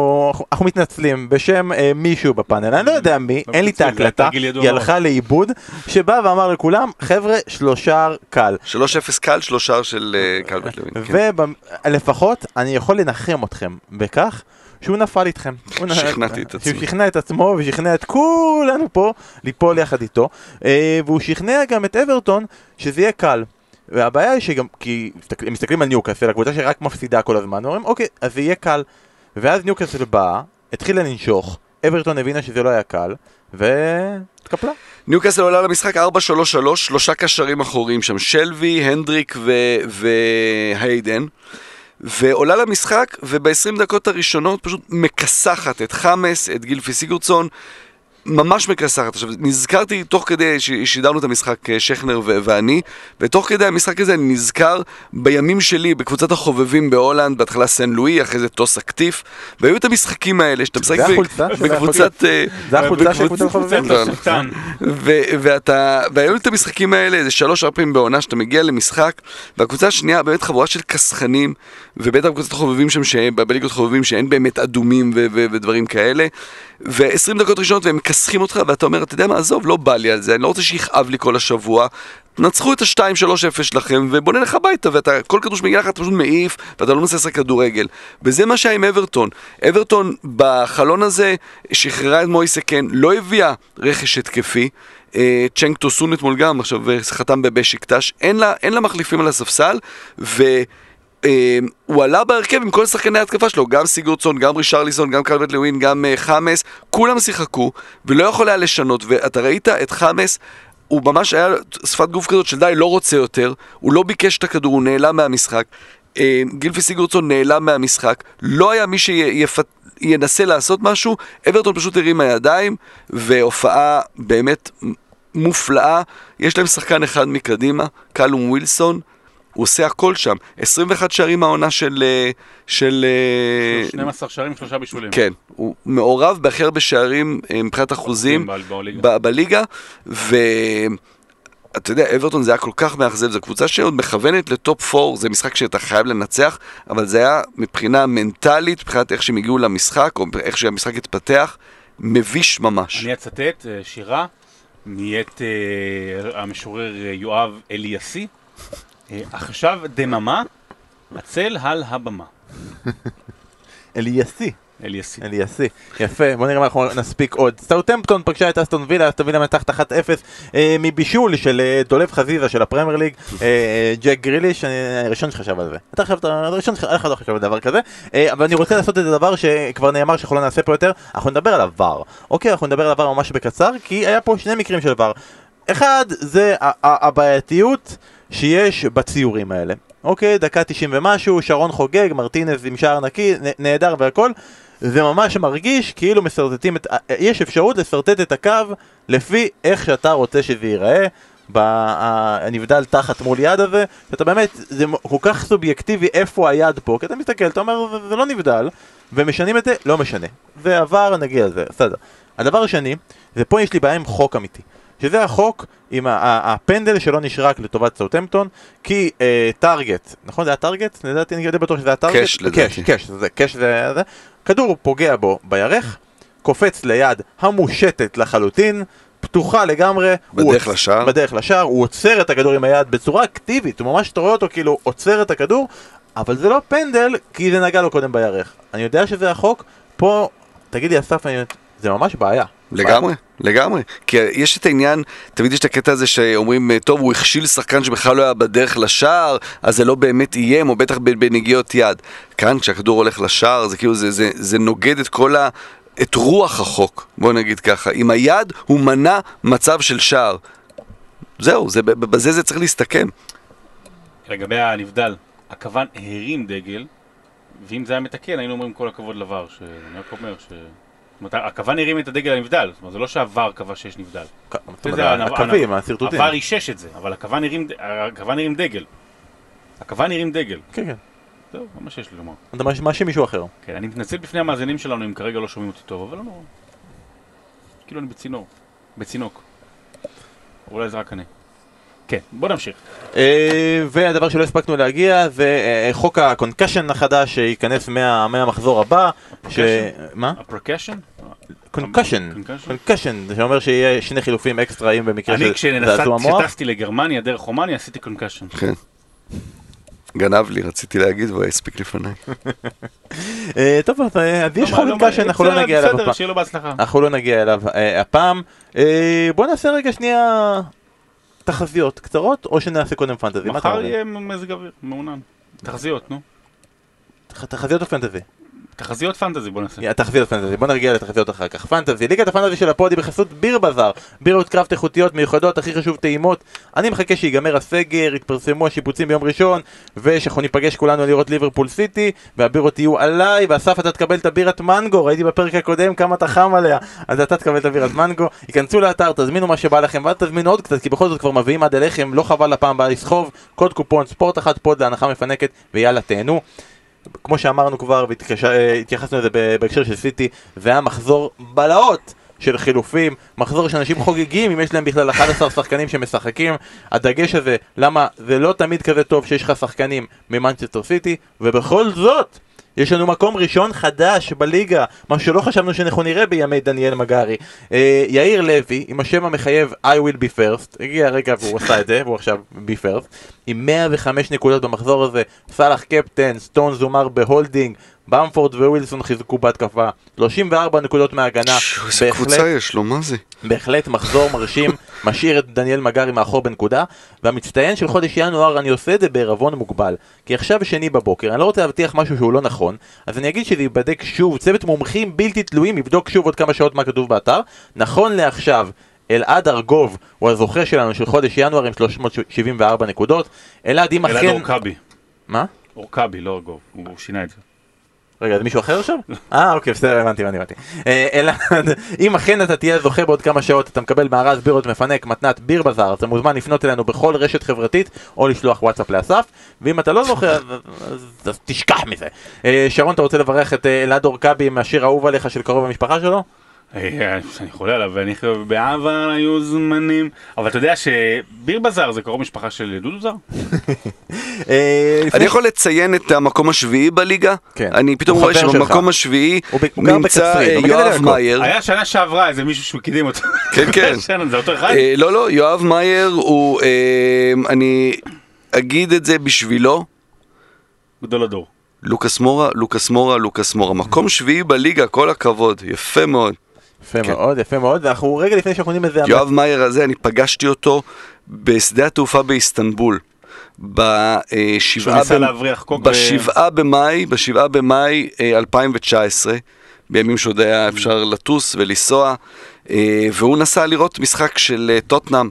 אנחנו מתנצלים בשם אה, מישהו בפאנל, אני לא יודע מי, לא אין לי את ההקלטה, היא. הלכה לאיבוד, שבא ואמר לכולם, חבר'ה, שלושה קל. 3-0 קל, שלושה של אה, קלבט לוין. כן. ולפחות אני יכול לנחם אתכם בכך שהוא נפל איתכם. הוא שכנעתי את עצמי. שהוא שכנע את עצמו ושכנע את כולנו פה ליפול יחד איתו. אה, והוא שכנע גם את אברטון שזה יהיה קל. והבעיה היא שגם, כי הם מסתכלים על ניוקאסל, הקבוצה שרק מפסידה כל הזמן, אומרים אוקיי, אז זה יהיה קל. ואז ניוקאסל באה, התחילה לנשוך, אברטון הבינה שזה לא היה קל, והתקפלה. ניוקאסל עולה למשחק 4-3-3, שלושה קשרים אחוריים שם, שלוי, הנדריק ו- והיידן. ועולה למשחק, וב-20 דקות הראשונות פשוט מכסחת את חמאס, את גילפי סיגורדסון, ממש מכסחת. עכשיו, נזכרתי תוך כדי ששידרנו את המשחק אה, שכנר ו- ואני, ותוך כדי המשחק הזה אני נזכר בימים שלי בקבוצת החובבים בהולנד, בהתחלה סן לואי, אחרי זה טוס אקטיף, והיו את המשחקים האלה שאתה משחק זה ב- החולצה של בקבוצת... אה, זה החולצה של קבוצת החובבים? ו- ואתה, והיו את המשחקים האלה, איזה שלוש ארבע פעמים בעונה שאתה מגיע למשחק, והקבוצה השנייה באמת חבורה של כסחנים, ובטח בקבוצת החובבים שם, בליגות חובבים שאין באמת אדומים ו- ו- ודברים כאלה, ו-20 דקות ראשונות והם מכסחים אותך, ואתה אומר, אתה יודע מה, עזוב, לא בא לי על זה, אני לא רוצה שיכאב לי כל השבוע. תנצחו את ה-2-3-0 שלכם ובוא נלך הביתה ואתה כל כדור שמגיע לך אתה פשוט מעיף ואתה לא מנסה לשחק כדורגל. וזה מה שהיה עם אברטון. אברטון בחלון הזה שחררה את מויסה קן לא הביאה רכש התקפי. אה, צ'נק טוסון אתמול גם עכשיו אה, חתם בבשיקטש אין אין לה מחליפים על הספסל ו... אה, הוא עלה בהרכב עם כל שחקני ההתקפה שלו, גם סיגורדסון, גם רישרליסון, גם קלבט לווין, גם אה, חמאס, כולם שיחקו, ולא יכול היה לשנות, ואתה ראית את חמאס, הוא ממש היה שפת גוף כזאת של די, לא רוצה יותר, הוא לא ביקש את הכדור, הוא נעלם מהמשחק. אה, גילפי סיגורדסון נעלם מהמשחק, לא היה מי שינסה לעשות משהו, אברטון פשוט הרימה ידיים, והופעה באמת מופלאה, יש להם שחקן אחד מקדימה, קלום ווילסון, הוא עושה הכל שם. 21 שערים העונה של... אה, של... אה, 12 שערים, שלושה בישולים. כן, הוא מעורב בהכי הרבה שערים אה, מבחינת אחוזים ב- בליגה. ואתה יודע, אברטון זה היה כל כך מאכזב, זו קבוצה שעוד מכוונת לטופ 4, זה משחק שאתה חייב לנצח, אבל זה היה מבחינה מנטלית, מבחינת איך שהם הגיעו למשחק, או איך שהמשחק התפתח, מביש ממש. אני אצטט אה, שירה מאת אה, המשורר אה, יואב אליאסי, אה, עכשיו דממה, הצל על הבמה. אליאסי. אליאסי. אליאסי. יפה, בוא נראה מה אנחנו נספיק עוד. סאות'המפטון פגשה את אסטון וילה, אסטון וילה מנצחת 1-0 אה, מבישול של אה, דולב חזיזה של הפרמייר ליג, אה, אה, ג'ק גריליש, אני הראשון שחשב על זה. אתה חשבת, הראשון שלך, אף אחד לא חשב על דבר כזה. אה, אבל אני רוצה לעשות את הדבר שכבר נאמר שאנחנו לא נעשה פה יותר, אנחנו נדבר על VAR. אוקיי, אנחנו נדבר על VAR ממש בקצר, כי היה פה שני מקרים של VAR. אחד, זה ה- ה- הבעייתיות שיש בציורים האלה. אוקיי, דקה 90 ומשהו, שרון חוגג, מרטינז עם שער נקי, נהדר והכל. זה ממש מרגיש כאילו משרטטים את... יש אפשרות לשרטט את הקו לפי איך שאתה רוצה שזה ייראה. בנבדל תחת מול יד הזה, שאתה באמת, זה כל כך סובייקטיבי איפה היד פה, כי אתה מסתכל, אתה אומר, "זה- זה לא נבדל, ומשנים את זה, לא משנה. זה עבר, נגיע לזה, בסדר. הדבר השני, זה פה יש לי בעיה עם חוק אמיתי. שזה החוק עם הפנדל שלא נשרק לטובת סאוטמפטון, כי אה, טארגט, נכון זה היה טארגט? לדעתי אני די בטוח שזה היה טארגט. קאש, לדעתי. קאש, קאש, זה קאש זה זה. כדור פוגע בו בירך, קופץ ליד המושטת לחלוטין, פתוחה לגמרי. בדרך לשער. בדרך לשער, הוא עוצר את הכדור עם היד בצורה אקטיבית, הוא ממש אתה רואה אותו כאילו עוצר את הכדור, אבל זה לא פנדל, כי זה נגע לו קודם בירך. אני יודע שזה החוק, פה, תגיד לי אסף, אני- זה ממש בעיה. לגמרי, לגמרי. כי יש את העניין, תמיד יש את הקטע הזה שאומרים, טוב, הוא הכשיל שחקן שבכלל לא היה בדרך לשער, אז זה לא באמת איים, או בטח בנגיעות יד. כאן, כשהכדור הולך לשער, זה כאילו, זה, זה, זה נוגד את כל ה... את רוח החוק, בוא נגיד ככה. עם היד הוא מנע מצב של שער. זהו, זה, בזה זה צריך להסתכם. לגבי הנבדל, הכוון הרים דגל, ואם זה היה מתקן, היינו אומרים כל הכבוד לבר, שאני רק אומר ש... זאת אומרת, הכוון הרים את הדגל הנבדל, זאת אומרת, זה לא שהבר קבע שיש נבדל. הקווים, השרטוטים. עבר אישש את זה, אבל הכוון הרים דגל. הכוון הרים דגל. כן, כן. זהו, זה מה שיש לי לומר. אתה מאשים מישהו אחר. כן, אני מתנצל בפני המאזינים שלנו אם כרגע לא שומעים אותי טוב, אבל לא נורא. כאילו אני בצינור. בצינוק. אולי זה רק אני. כן, בוא נמשיך. אה, והדבר שלא הספקנו להגיע זה אה, חוק ה concussion החדש שייכנס מה- מהמחזור הבא. ש... מה? ה percussion? concussion. Concussion? concussion, זה אומר שיהיה שני חילופים אקסטרה אם במקרה אני של זעזוע מוח. כשטסתי לגרמניה דרך רומניה עשיתי connection. כן. גנב לי, רציתי להגיד, והוא הספיק לפניי. טוב, אז יש חוק concussion, אנחנו לא נגיע אליו בסדר, הפעם. שיהיה לו בהצלחה. אנחנו לא נגיע אליו הפעם. בוא נעשה רגע שנייה תחזיות קצרות, או שנעשה קודם פנטזי. מחר? יהיה מזג אוויר, מעונן. תחזיות, נו. תח- תחזיות או פנטזי? תחזיות פנטזי בוא נעשה. תחזיות פנטזי, בוא נרגיע לתחזיות אחר כך. פנטזי, ליגת הפנטזי של הפודי בחסות ביר בזאר. בירות קראפט איכותיות מיוחדות, הכי חשוב טעימות. אני מחכה שיגמר הסגר, יתפרסמו השיפוצים ביום ראשון, ושאנחנו ניפגש כולנו לראות ליברפול סיטי, והבירות יהיו עליי, ואסף אתה תקבל את הבירת מנגו, ראיתי בפרק הקודם כמה אתה חם עליה, אז אתה תקבל את הבירת מנגו. ייכנסו לאתר, תזמינו מה שבא לכם, ואל תזמינו עוד קצת, כי בכל זאת כבר מביאים עד אליכם, לא חבל לפעם הבאה לסחוב, קוד קופון ספורט אחת פוד להנחה מפנקת, ויאללה תהנו. כמו שאמרנו כבר והתייחסנו לזה ב- בהקשר של סיטי, זה היה מחזור בלהות של חילופים, מחזור שאנשים חוגגים אם יש להם בכלל 11 שחקנים שמשחקים, הדגש הזה, למה זה לא תמיד כזה טוב שיש לך שחקנים ממנצ'סטר סיטי, ובכל זאת יש לנו מקום ראשון חדש בליגה, מה שלא חשבנו שאנחנו נראה בימי דניאל מגרי. אה, יאיר לוי, עם השם המחייב I will be first, הגיע הרגע והוא עשה את זה, והוא עכשיו be first, עם 105 נקודות במחזור הזה, סאלח קפטן, סטון זומר בהולדינג, במפורד ווילסון חיזקו בהתקפה, 34 נקודות מההגנה, שו, איזה קבוצה יש לו, מה זה? בהחלט מחזור מרשים, משאיר את דניאל מגרי מאחור בנקודה, והמצטיין של חודש ינואר אני עושה את זה בערבון מוגבל, כי עכשיו שני בבוקר, אני לא רוצה להבטיח משהו שהוא לא נכון, אז אני אגיד שזה ייבדק שוב, צוות מומחים בלתי תלויים יבדוק שוב עוד כמה שעות מה כתוב באתר, נכון לעכשיו, אלעד ארגוב הוא הזוכה שלנו של חודש ינואר עם 374 נקודות, אלעד אם אלעד אכן... אורקבי. מה? אורקבי, לא ארגוב. הוא שינה את זה. רגע, זה מישהו אחר עכשיו? אה, אוקיי, בסדר, הבנתי, הבנתי, הבנתי. אה, אלעד, אם אכן אתה תהיה זוכה בעוד כמה שעות, אתה מקבל מארז בירות מפנק, מתנת ביר בזאר, אתה מוזמן לפנות אלינו בכל רשת חברתית, או לשלוח וואטסאפ לאסף, ואם אתה לא זוכה, אז- אז אז תשכח מזה. אה, שרון, אתה רוצה לברך את אה, אלעד אורקבי עם השיר האהוב עליך של קרוב המשפחה שלו? אני חולה עליו, ואני חושב, בעבר היו זמנים, אבל אתה יודע שביר בזאר זה קרוב משפחה של דודו זר? אה, אני יכול לציין את המקום השביעי בליגה? כן. אני פתאום רואה שבמקום. השביעי נמצא אה, מגדל יואב. מאייר. היה שנה שעברה איזה מישהו שהוא קידם אותו. כן, כן. זה אותו אחד? אה, לא, לא, יואב מאייר הוא, אני אגיד את זה בשבילו, גדול הדור. לוקאס מורה, לוקאס מורה, לוקאס מורה. מקום שביעי בליגה, כל הכבוד, יפה מאוד. יפה כן. מאוד, יפה מאוד, ואנחנו רגע לפני שאנחנו נותנים איזה... יואב מאייר הזה, אני פגשתי אותו בשדה התעופה באיסטנבול. בשבעה ו- בשבעה במאי, בשבעה במאי אה, 2019, בימים שעוד היה אפשר לטוס ולנסוע, אה, והוא נסע לראות משחק של אה, טוטנאם,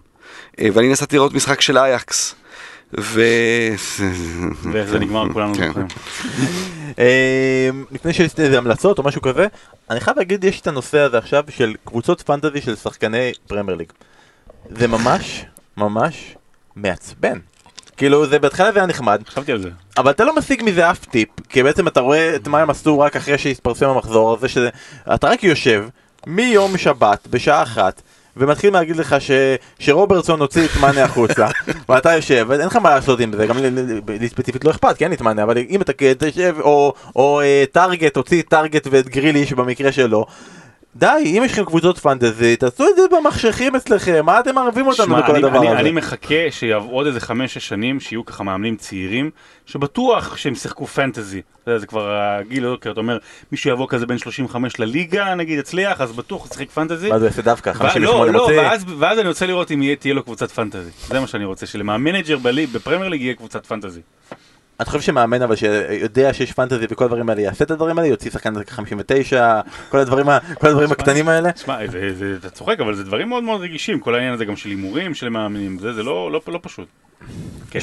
אה, ואני נסעתי לראות משחק של אייקס. ו... ואיך זה נגמר כולנו כן. זוכרים. אה, לפני שיש איזה המלצות או משהו כזה, אני חייב להגיד, יש את הנושא הזה עכשיו של קבוצות פנטזי של שחקני פרמייר ליג. זה ממש, ממש מעצבן. כאילו, זה בהתחלה זה היה נחמד, חשבתי על זה. אבל אתה לא משיג מזה אף טיפ, כי בעצם אתה רואה את מה הם עשו רק אחרי שהתפרסם המחזור הזה, שזה... אתה רק יושב מיום שבת בשעה אחת, ומתחיל להגיד לך ש... שרוברטסון הוציא את מאנה החוצה, ואתה יושב, ואין לך מה לעשות עם זה, גם לי- ספציפית לא אכפת, כי אין לי את מאנה, אבל אם אתה כן תשב, או, או אה, טארגט, הוציא טארגט ואת גריליש במקרה שלו, די, אם יש לכם קבוצות פנטזי, תעשו את זה במחשכים אצלכם, מה אתם מערבים אותנו בכל אני, הדבר אני, הזה? אני מחכה שיעברו עוד איזה חמש-שש שנים, שיהיו ככה מאמנים צעירים, שבטוח שהם שיחקו פנטזי. אתה יודע, זה כבר הגיל, כי אתה אומר, מישהו יבוא כזה בין 35 לליגה, נגיד, יצליח, אז בטוח הוא שיחק פנטזי. מה זה יעשה דווקא? ו- 58 לא, לא? ואז, ואז אני רוצה לראות אם יהיה, תהיה לו קבוצת פנטזי. זה מה שאני רוצה, של manager בפרמייר ליג יהיה קבוצת פנטזי. אני חושב שמאמן אבל שיודע שיש פנטזי וכל הדברים האלה יעשה את הדברים האלה, יוציא שחקן דקה 59, כל הדברים, כל הדברים הקטנים האלה. תשמע, זה- זה- אתה צוחק, אבל זה דברים מאוד מאוד רגישים, כל העניין הזה גם של הימורים, של מאמנים, זה, זה לא, לא, לא פשוט. כן,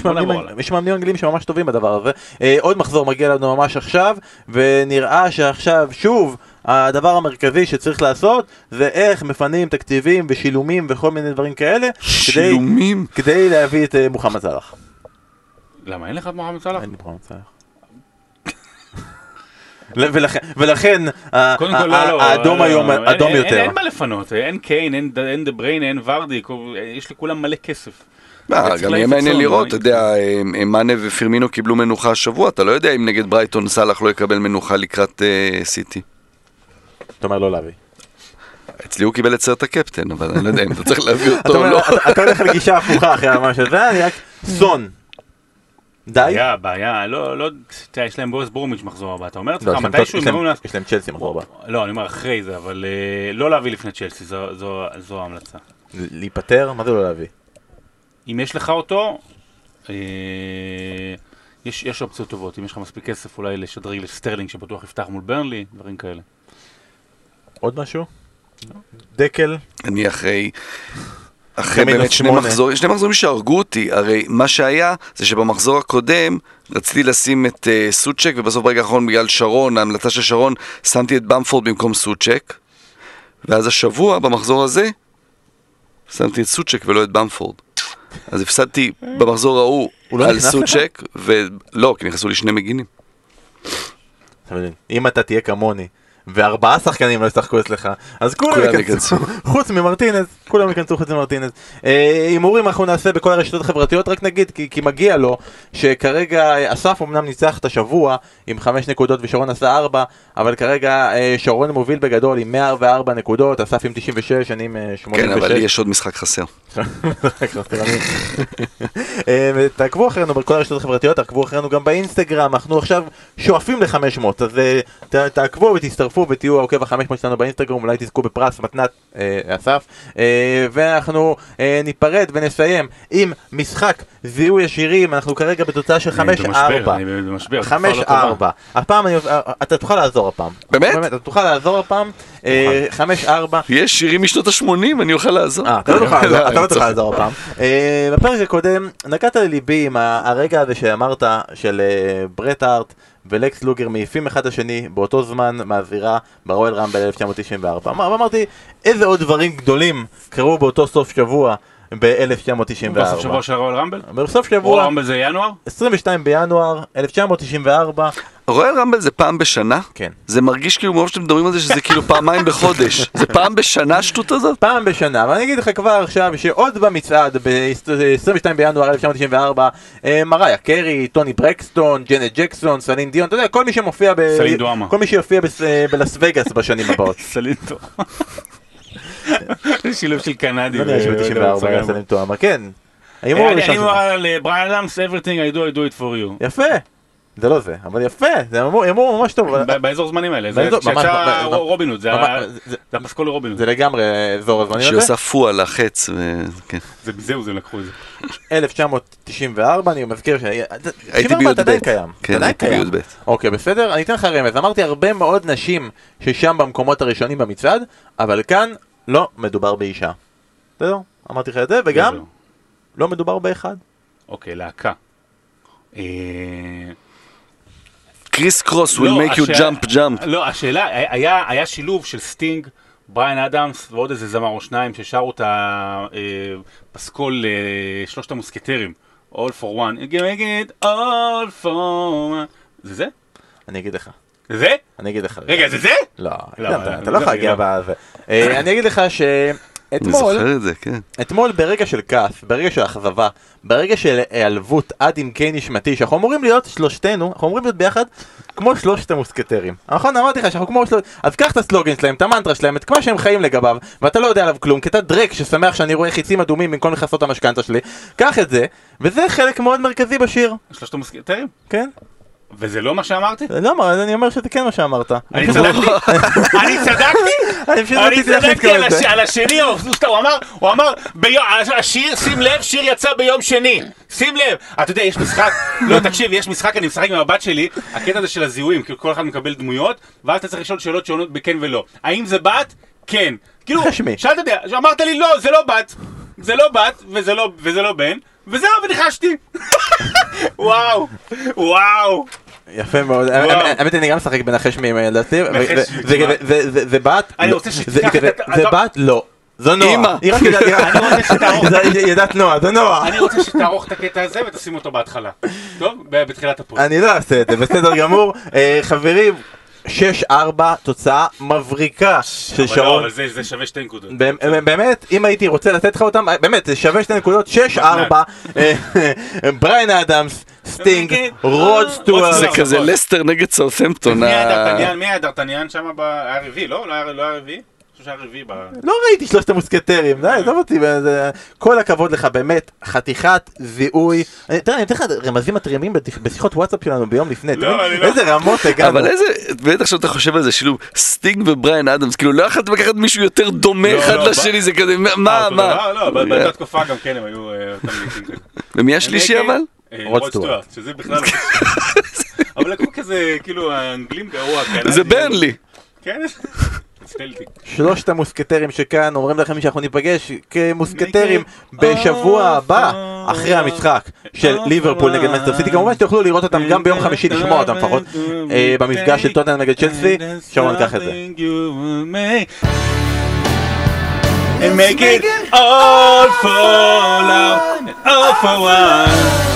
יש מאמנים- אנגלים שממש טובים בדבר הזה. אה, עוד מחזור מגיע לנו ממש עכשיו, ונראה שעכשיו שוב הדבר המרכזי שצריך לעשות זה איך מפנים תקציבים ושילומים וכל מיני דברים כאלה, כדי- שילומים. כדי להביא את אה, מוחמד סלאח. למה, אין לך את מוחמד סלאח? אין לי מוחמד סלאח. ולכן, ולכן ה- קודם כל, ה- לא, לא. האדום לא, היום אדום יותר. אין מה לפנות, אין קיין, אין דה בריין, אין ורדי, יש לכולם מלא כסף. צריך גם יהיה מעניין לראות, לא? אתה יודע, אה, מאנה ופירמינו קיבלו מנוחה השבוע, אתה לא יודע אם נגד ברייטון סאלח לא יקבל מנוחה לקראת אה, סיטי. אתה אומר לא להביא. אצלי הוא קיבל את סרט הקפטן, אבל אני לא יודע אם אתה צריך להביא אתה אותו או לא. אתה- אתה הולך לגישה הפוכה אחרי מה שזה, אני רק סון. די? בעיה, בעיה, לא, לא, תראה, יש להם ווסט ברומיץ' מחזור הבא, אתה אומר לעצמך, מתישהו יש הם אמורים לעשות... יש להם צ'לסי מחזור הבא. לא, אני אומר אחרי זה, אבל אה, לא להביא לפני צ'לסי, זו- ההמלצה. להיפטר? מה זה לא להביא? אם יש לך אותו, אה, יש, יש אופציות טובות, אם יש לך מספיק כסף אולי לשדרג לסטרלינג שבטוח יפתח מול ברנלי, דברים כאלה. עוד משהו? דקל? אני אחרי... אחרי באמת שני. מחזורים, שני מחזורים שהרגו אותי, הרי מה שהיה זה שבמחזור הקודם רציתי לשים את uh, סוצ'ק ובסוף ברגע האחרון בגלל שרון, ההמלצה של שרון, שמתי את במפורד במקום סוצ'ק ואז השבוע במחזור הזה שמתי את סוצ'ק ולא את במפורד אז הפסדתי במחזור ההוא הוא לא על? סוצ'ק ולא, כי נכנסו לי שני מגינים אם אתה תהיה כמוני וארבעה שחקנים לא ישחקו אצלך, אז כולם ייכנסו. חוץ ממרטינז, כולם ייכנסו חוץ ממרטינז. אה, הימורים אנחנו נעשה בכל הרשתות החברתיות, רק נגיד, כי, כי מגיע לו, שכרגע אה, אסף אמנם ניצח את השבוע עם חמש נקודות ושרון עשה ארבע, אבל כרגע אה, שרון מוביל בגדול עם 104 נקודות, אסף עם 96, אני עם אה, 86. כן, אבל לי יש עוד משחק חסר תעקבו אחרינו בכל הרשתות החברתיות, תעקבו אחרינו גם באינסטגרם, אנחנו עכשיו שואפים ל-500, אז תעקבו ותצטרפו ותהיו העוקב ה-500 שלנו באינסטגרם, אולי תזכו בפרס מתנת אה, אסף, אה, ואנחנו אה, ניפרד ונסיים עם משחק זיהוי השירים, אנחנו כרגע בתוצאה של 5-4. אני במשבר, תקופה לא טובה. 5-4. הפעם אני, אה, אתה תוכל לעזור הפעם. באמת? אתה תוכל לעזור הפעם. אה, 5-4. יש שירים משנות ה-80, אני אוכל לעזור אה, אתה לא תוכל לעזור- אתה לא אני תוכל. לעזור הפעם. אה, בפרק הקודם נגעת לליבי עם הרגע הזה שאמרת של אה, ברט הארט ולקס לוגר מעיפים אחד את השני באותו זמן מהזירה ברואל רמבל 1994. אמר- אמרתי, איזה עוד דברים גדולים קרו באותו סוף שבוע ב-1994. בסוף שבוע של הרועל רמבל? בסוף שבוע, רמבל זה ינואר? 22 בינואר 1994, רויאל רמבל זה פעם בשנה? כן. זה מרגיש כאילו מרוב שאתם מדברים על זה שזה כאילו פעמיים בחודש. זה פעם בשנה השטות הזאת? פעם בשנה, ואני אגיד לך כבר עכשיו שעוד במצעד ב-22 בינואר 1994 אה, מריה קרי, טוני ברקסטון, ג'נט ג'קסון, סלין דיון, אתה יודע, כל מי שמופיע ב... סלין דואמה. כל מי שיופיע אה, בלאס וגאס בשנים הבאות. סלינטו. זה שילוב של קנדי. לא נראה שב-94 היה סלין טועמה, כן. אני שלך. אומר על בריאן אדמס, everything I do I do it for you. יפה. זה לא זה, אבל יפה, זה הימור ממש טוב. באזור זמנים האלה, זה רובין הוד, זה הפסקול לרובין הוד. זה לגמרי אזור הזמנים הזה. עושה פו על החץ. כן. זה- זהו, זה לקחו את זה. 1994, אני מזכיר ש... הייתי 94 בי"ב. אתה עדיין קיים. כן, הייתי. בי"ב. אוקיי, בסדר? אני אתן לך רמז. אמרתי הרבה מאוד נשים ששם במקומות הראשונים במצעד, אבל כאן לא מדובר באישה. בסדר? אמרתי לך את זה, וגם. לא מדובר באחד. אוקיי, להקה. אה, Kriss Kross will לא, make you השאלה- jump jump. לא, השאלה, היה היה שילוב של סטינג, בריאן אדמס ועוד איזה זמר או שניים ששרו את הפסקול אה, שלושת המוסקטרים. All for one. Make it all for one. זה זה? אני אגיד לך. זה זה? אני אגיד לך. רגע, זה זה? לא, לא, הקדמת, אה, אתה לא יכול להגיע לא. בזה. אה, אני אגיד לך אני שאתמול, זוכר את זה, כן. אתמול ברגע של כעס, ברגע של אכזבה, ברגע של היעלבות עד עמקי נשמתי, שאנחנו אמורים להיות שלושתנו, אנחנו אמורים להיות ביחד כמו שלושת המוסקטרים. נכון? אמרתי לך שאנחנו כמו שלושת... אז קח את הסלוגן שלהם, את המנטרה שלהם, את מה שהם חיים לגביו, ואתה לא יודע עליו כלום, כי אתה דרק ששמח שאני רואה חיצים אדומים במקום לכסות המשכנתה שלי, קח את זה, וזה חלק מאוד מרכזי בשיר, שלושת המוסקטרים? כן? וזה לא מה שאמרתי? לא, מה, אני אומר שזה כן מה שאמרת. אני צדקתי? אני צדקתי? אני צדקתי על השני, הוא אמר, השיר, שים לב, שיר יצא ביום שני, שים לב. אתה יודע, יש משחק, לא, תקשיב, יש משחק, אני משחק עם הבת שלי, הקטע הזה של הזיהויים, כאילו כל אחד מקבל דמויות, ואז אתה צריך לשאול שאלות שעונות בכן ולא. האם זה בת? כן. כאילו. שאלת אותי, אמרת לי, לא, זה לא בת, זה לא בת, וזה לא- וזה לא בן, וזהו, וניחשתי. וואו, וואו. יפה מאוד. האמת אני גם משחק בנחש מי עם הילדה שלי, ו- נחש ו- זה- בת, אני לא, רוצה זה- אתה- בת? לא, זו נועה, אמא. היא רק ידעת נועה, זו נועה, אני רוצה שתערוך את הקטע הזה ותשים אותו בהתחלה. טוב? בתחילת הפוסט. אני לא אעשה את זה, בסדר גמור, אה, חברים, 6-4, תוצאה מבריקה של אבל לא, שרון, אבל זה זה שווה שתי נקודות. באמת, אם הייתי רוצה לתת לך אותם, באמת, זה שווה שתי נקודות, 6-4, אה, בריין אדמס, סטינג, רוד סטוארט, זה כזה. לסטר נגד סאות'המפטון. מי היה ד'ארטניאן? מי היה ד'ארטניאן שם? ב- היה רביעי, לא? לא היה לא היה רביעי? שהיה רביעי ב... לא ראיתי שלושת המוסקטרים, די, עזוב אותי, זה- כל הכבוד לך, באמת, חתיכת זיהוי. תראה, אני אתן לך רמזים מטרימים בשיחות וואטסאפ שלנו ביום לפני, לא, לא- איזה רמות הגענו. אבל איזה, באמת עכשיו אתה חושב על זה, שילוב סטינג ובריין אדמס, כאילו לא יכולתם לקחת מישהו יותר דומה לא, אחד לא, לשני, זה כזה, מה, אה, מה? דבר? לא, באותה תקופה גם כן הם היו אה. ומי השלישי אבל? אה, רוד סטוארט. שזה בכלל... אבל לקחו כזה, כאילו, האנגלים גרוע. זה ברנלי. כן? סטלטי. שלושת המוסקטרים שכאן אומרים לכם שאנחנו ניפגש כמוסקטרים בשבוע הבא אחרי המשחק של ליברפול נגד מנסטר סיטי. כמובן שתוכלו לראות אותם גם ביום חמישי לשמוע אותם לפחות אה, במפגש של טוטנאם נגד צ'לסי. שרון קח את זה. And make it all for love, and all for one.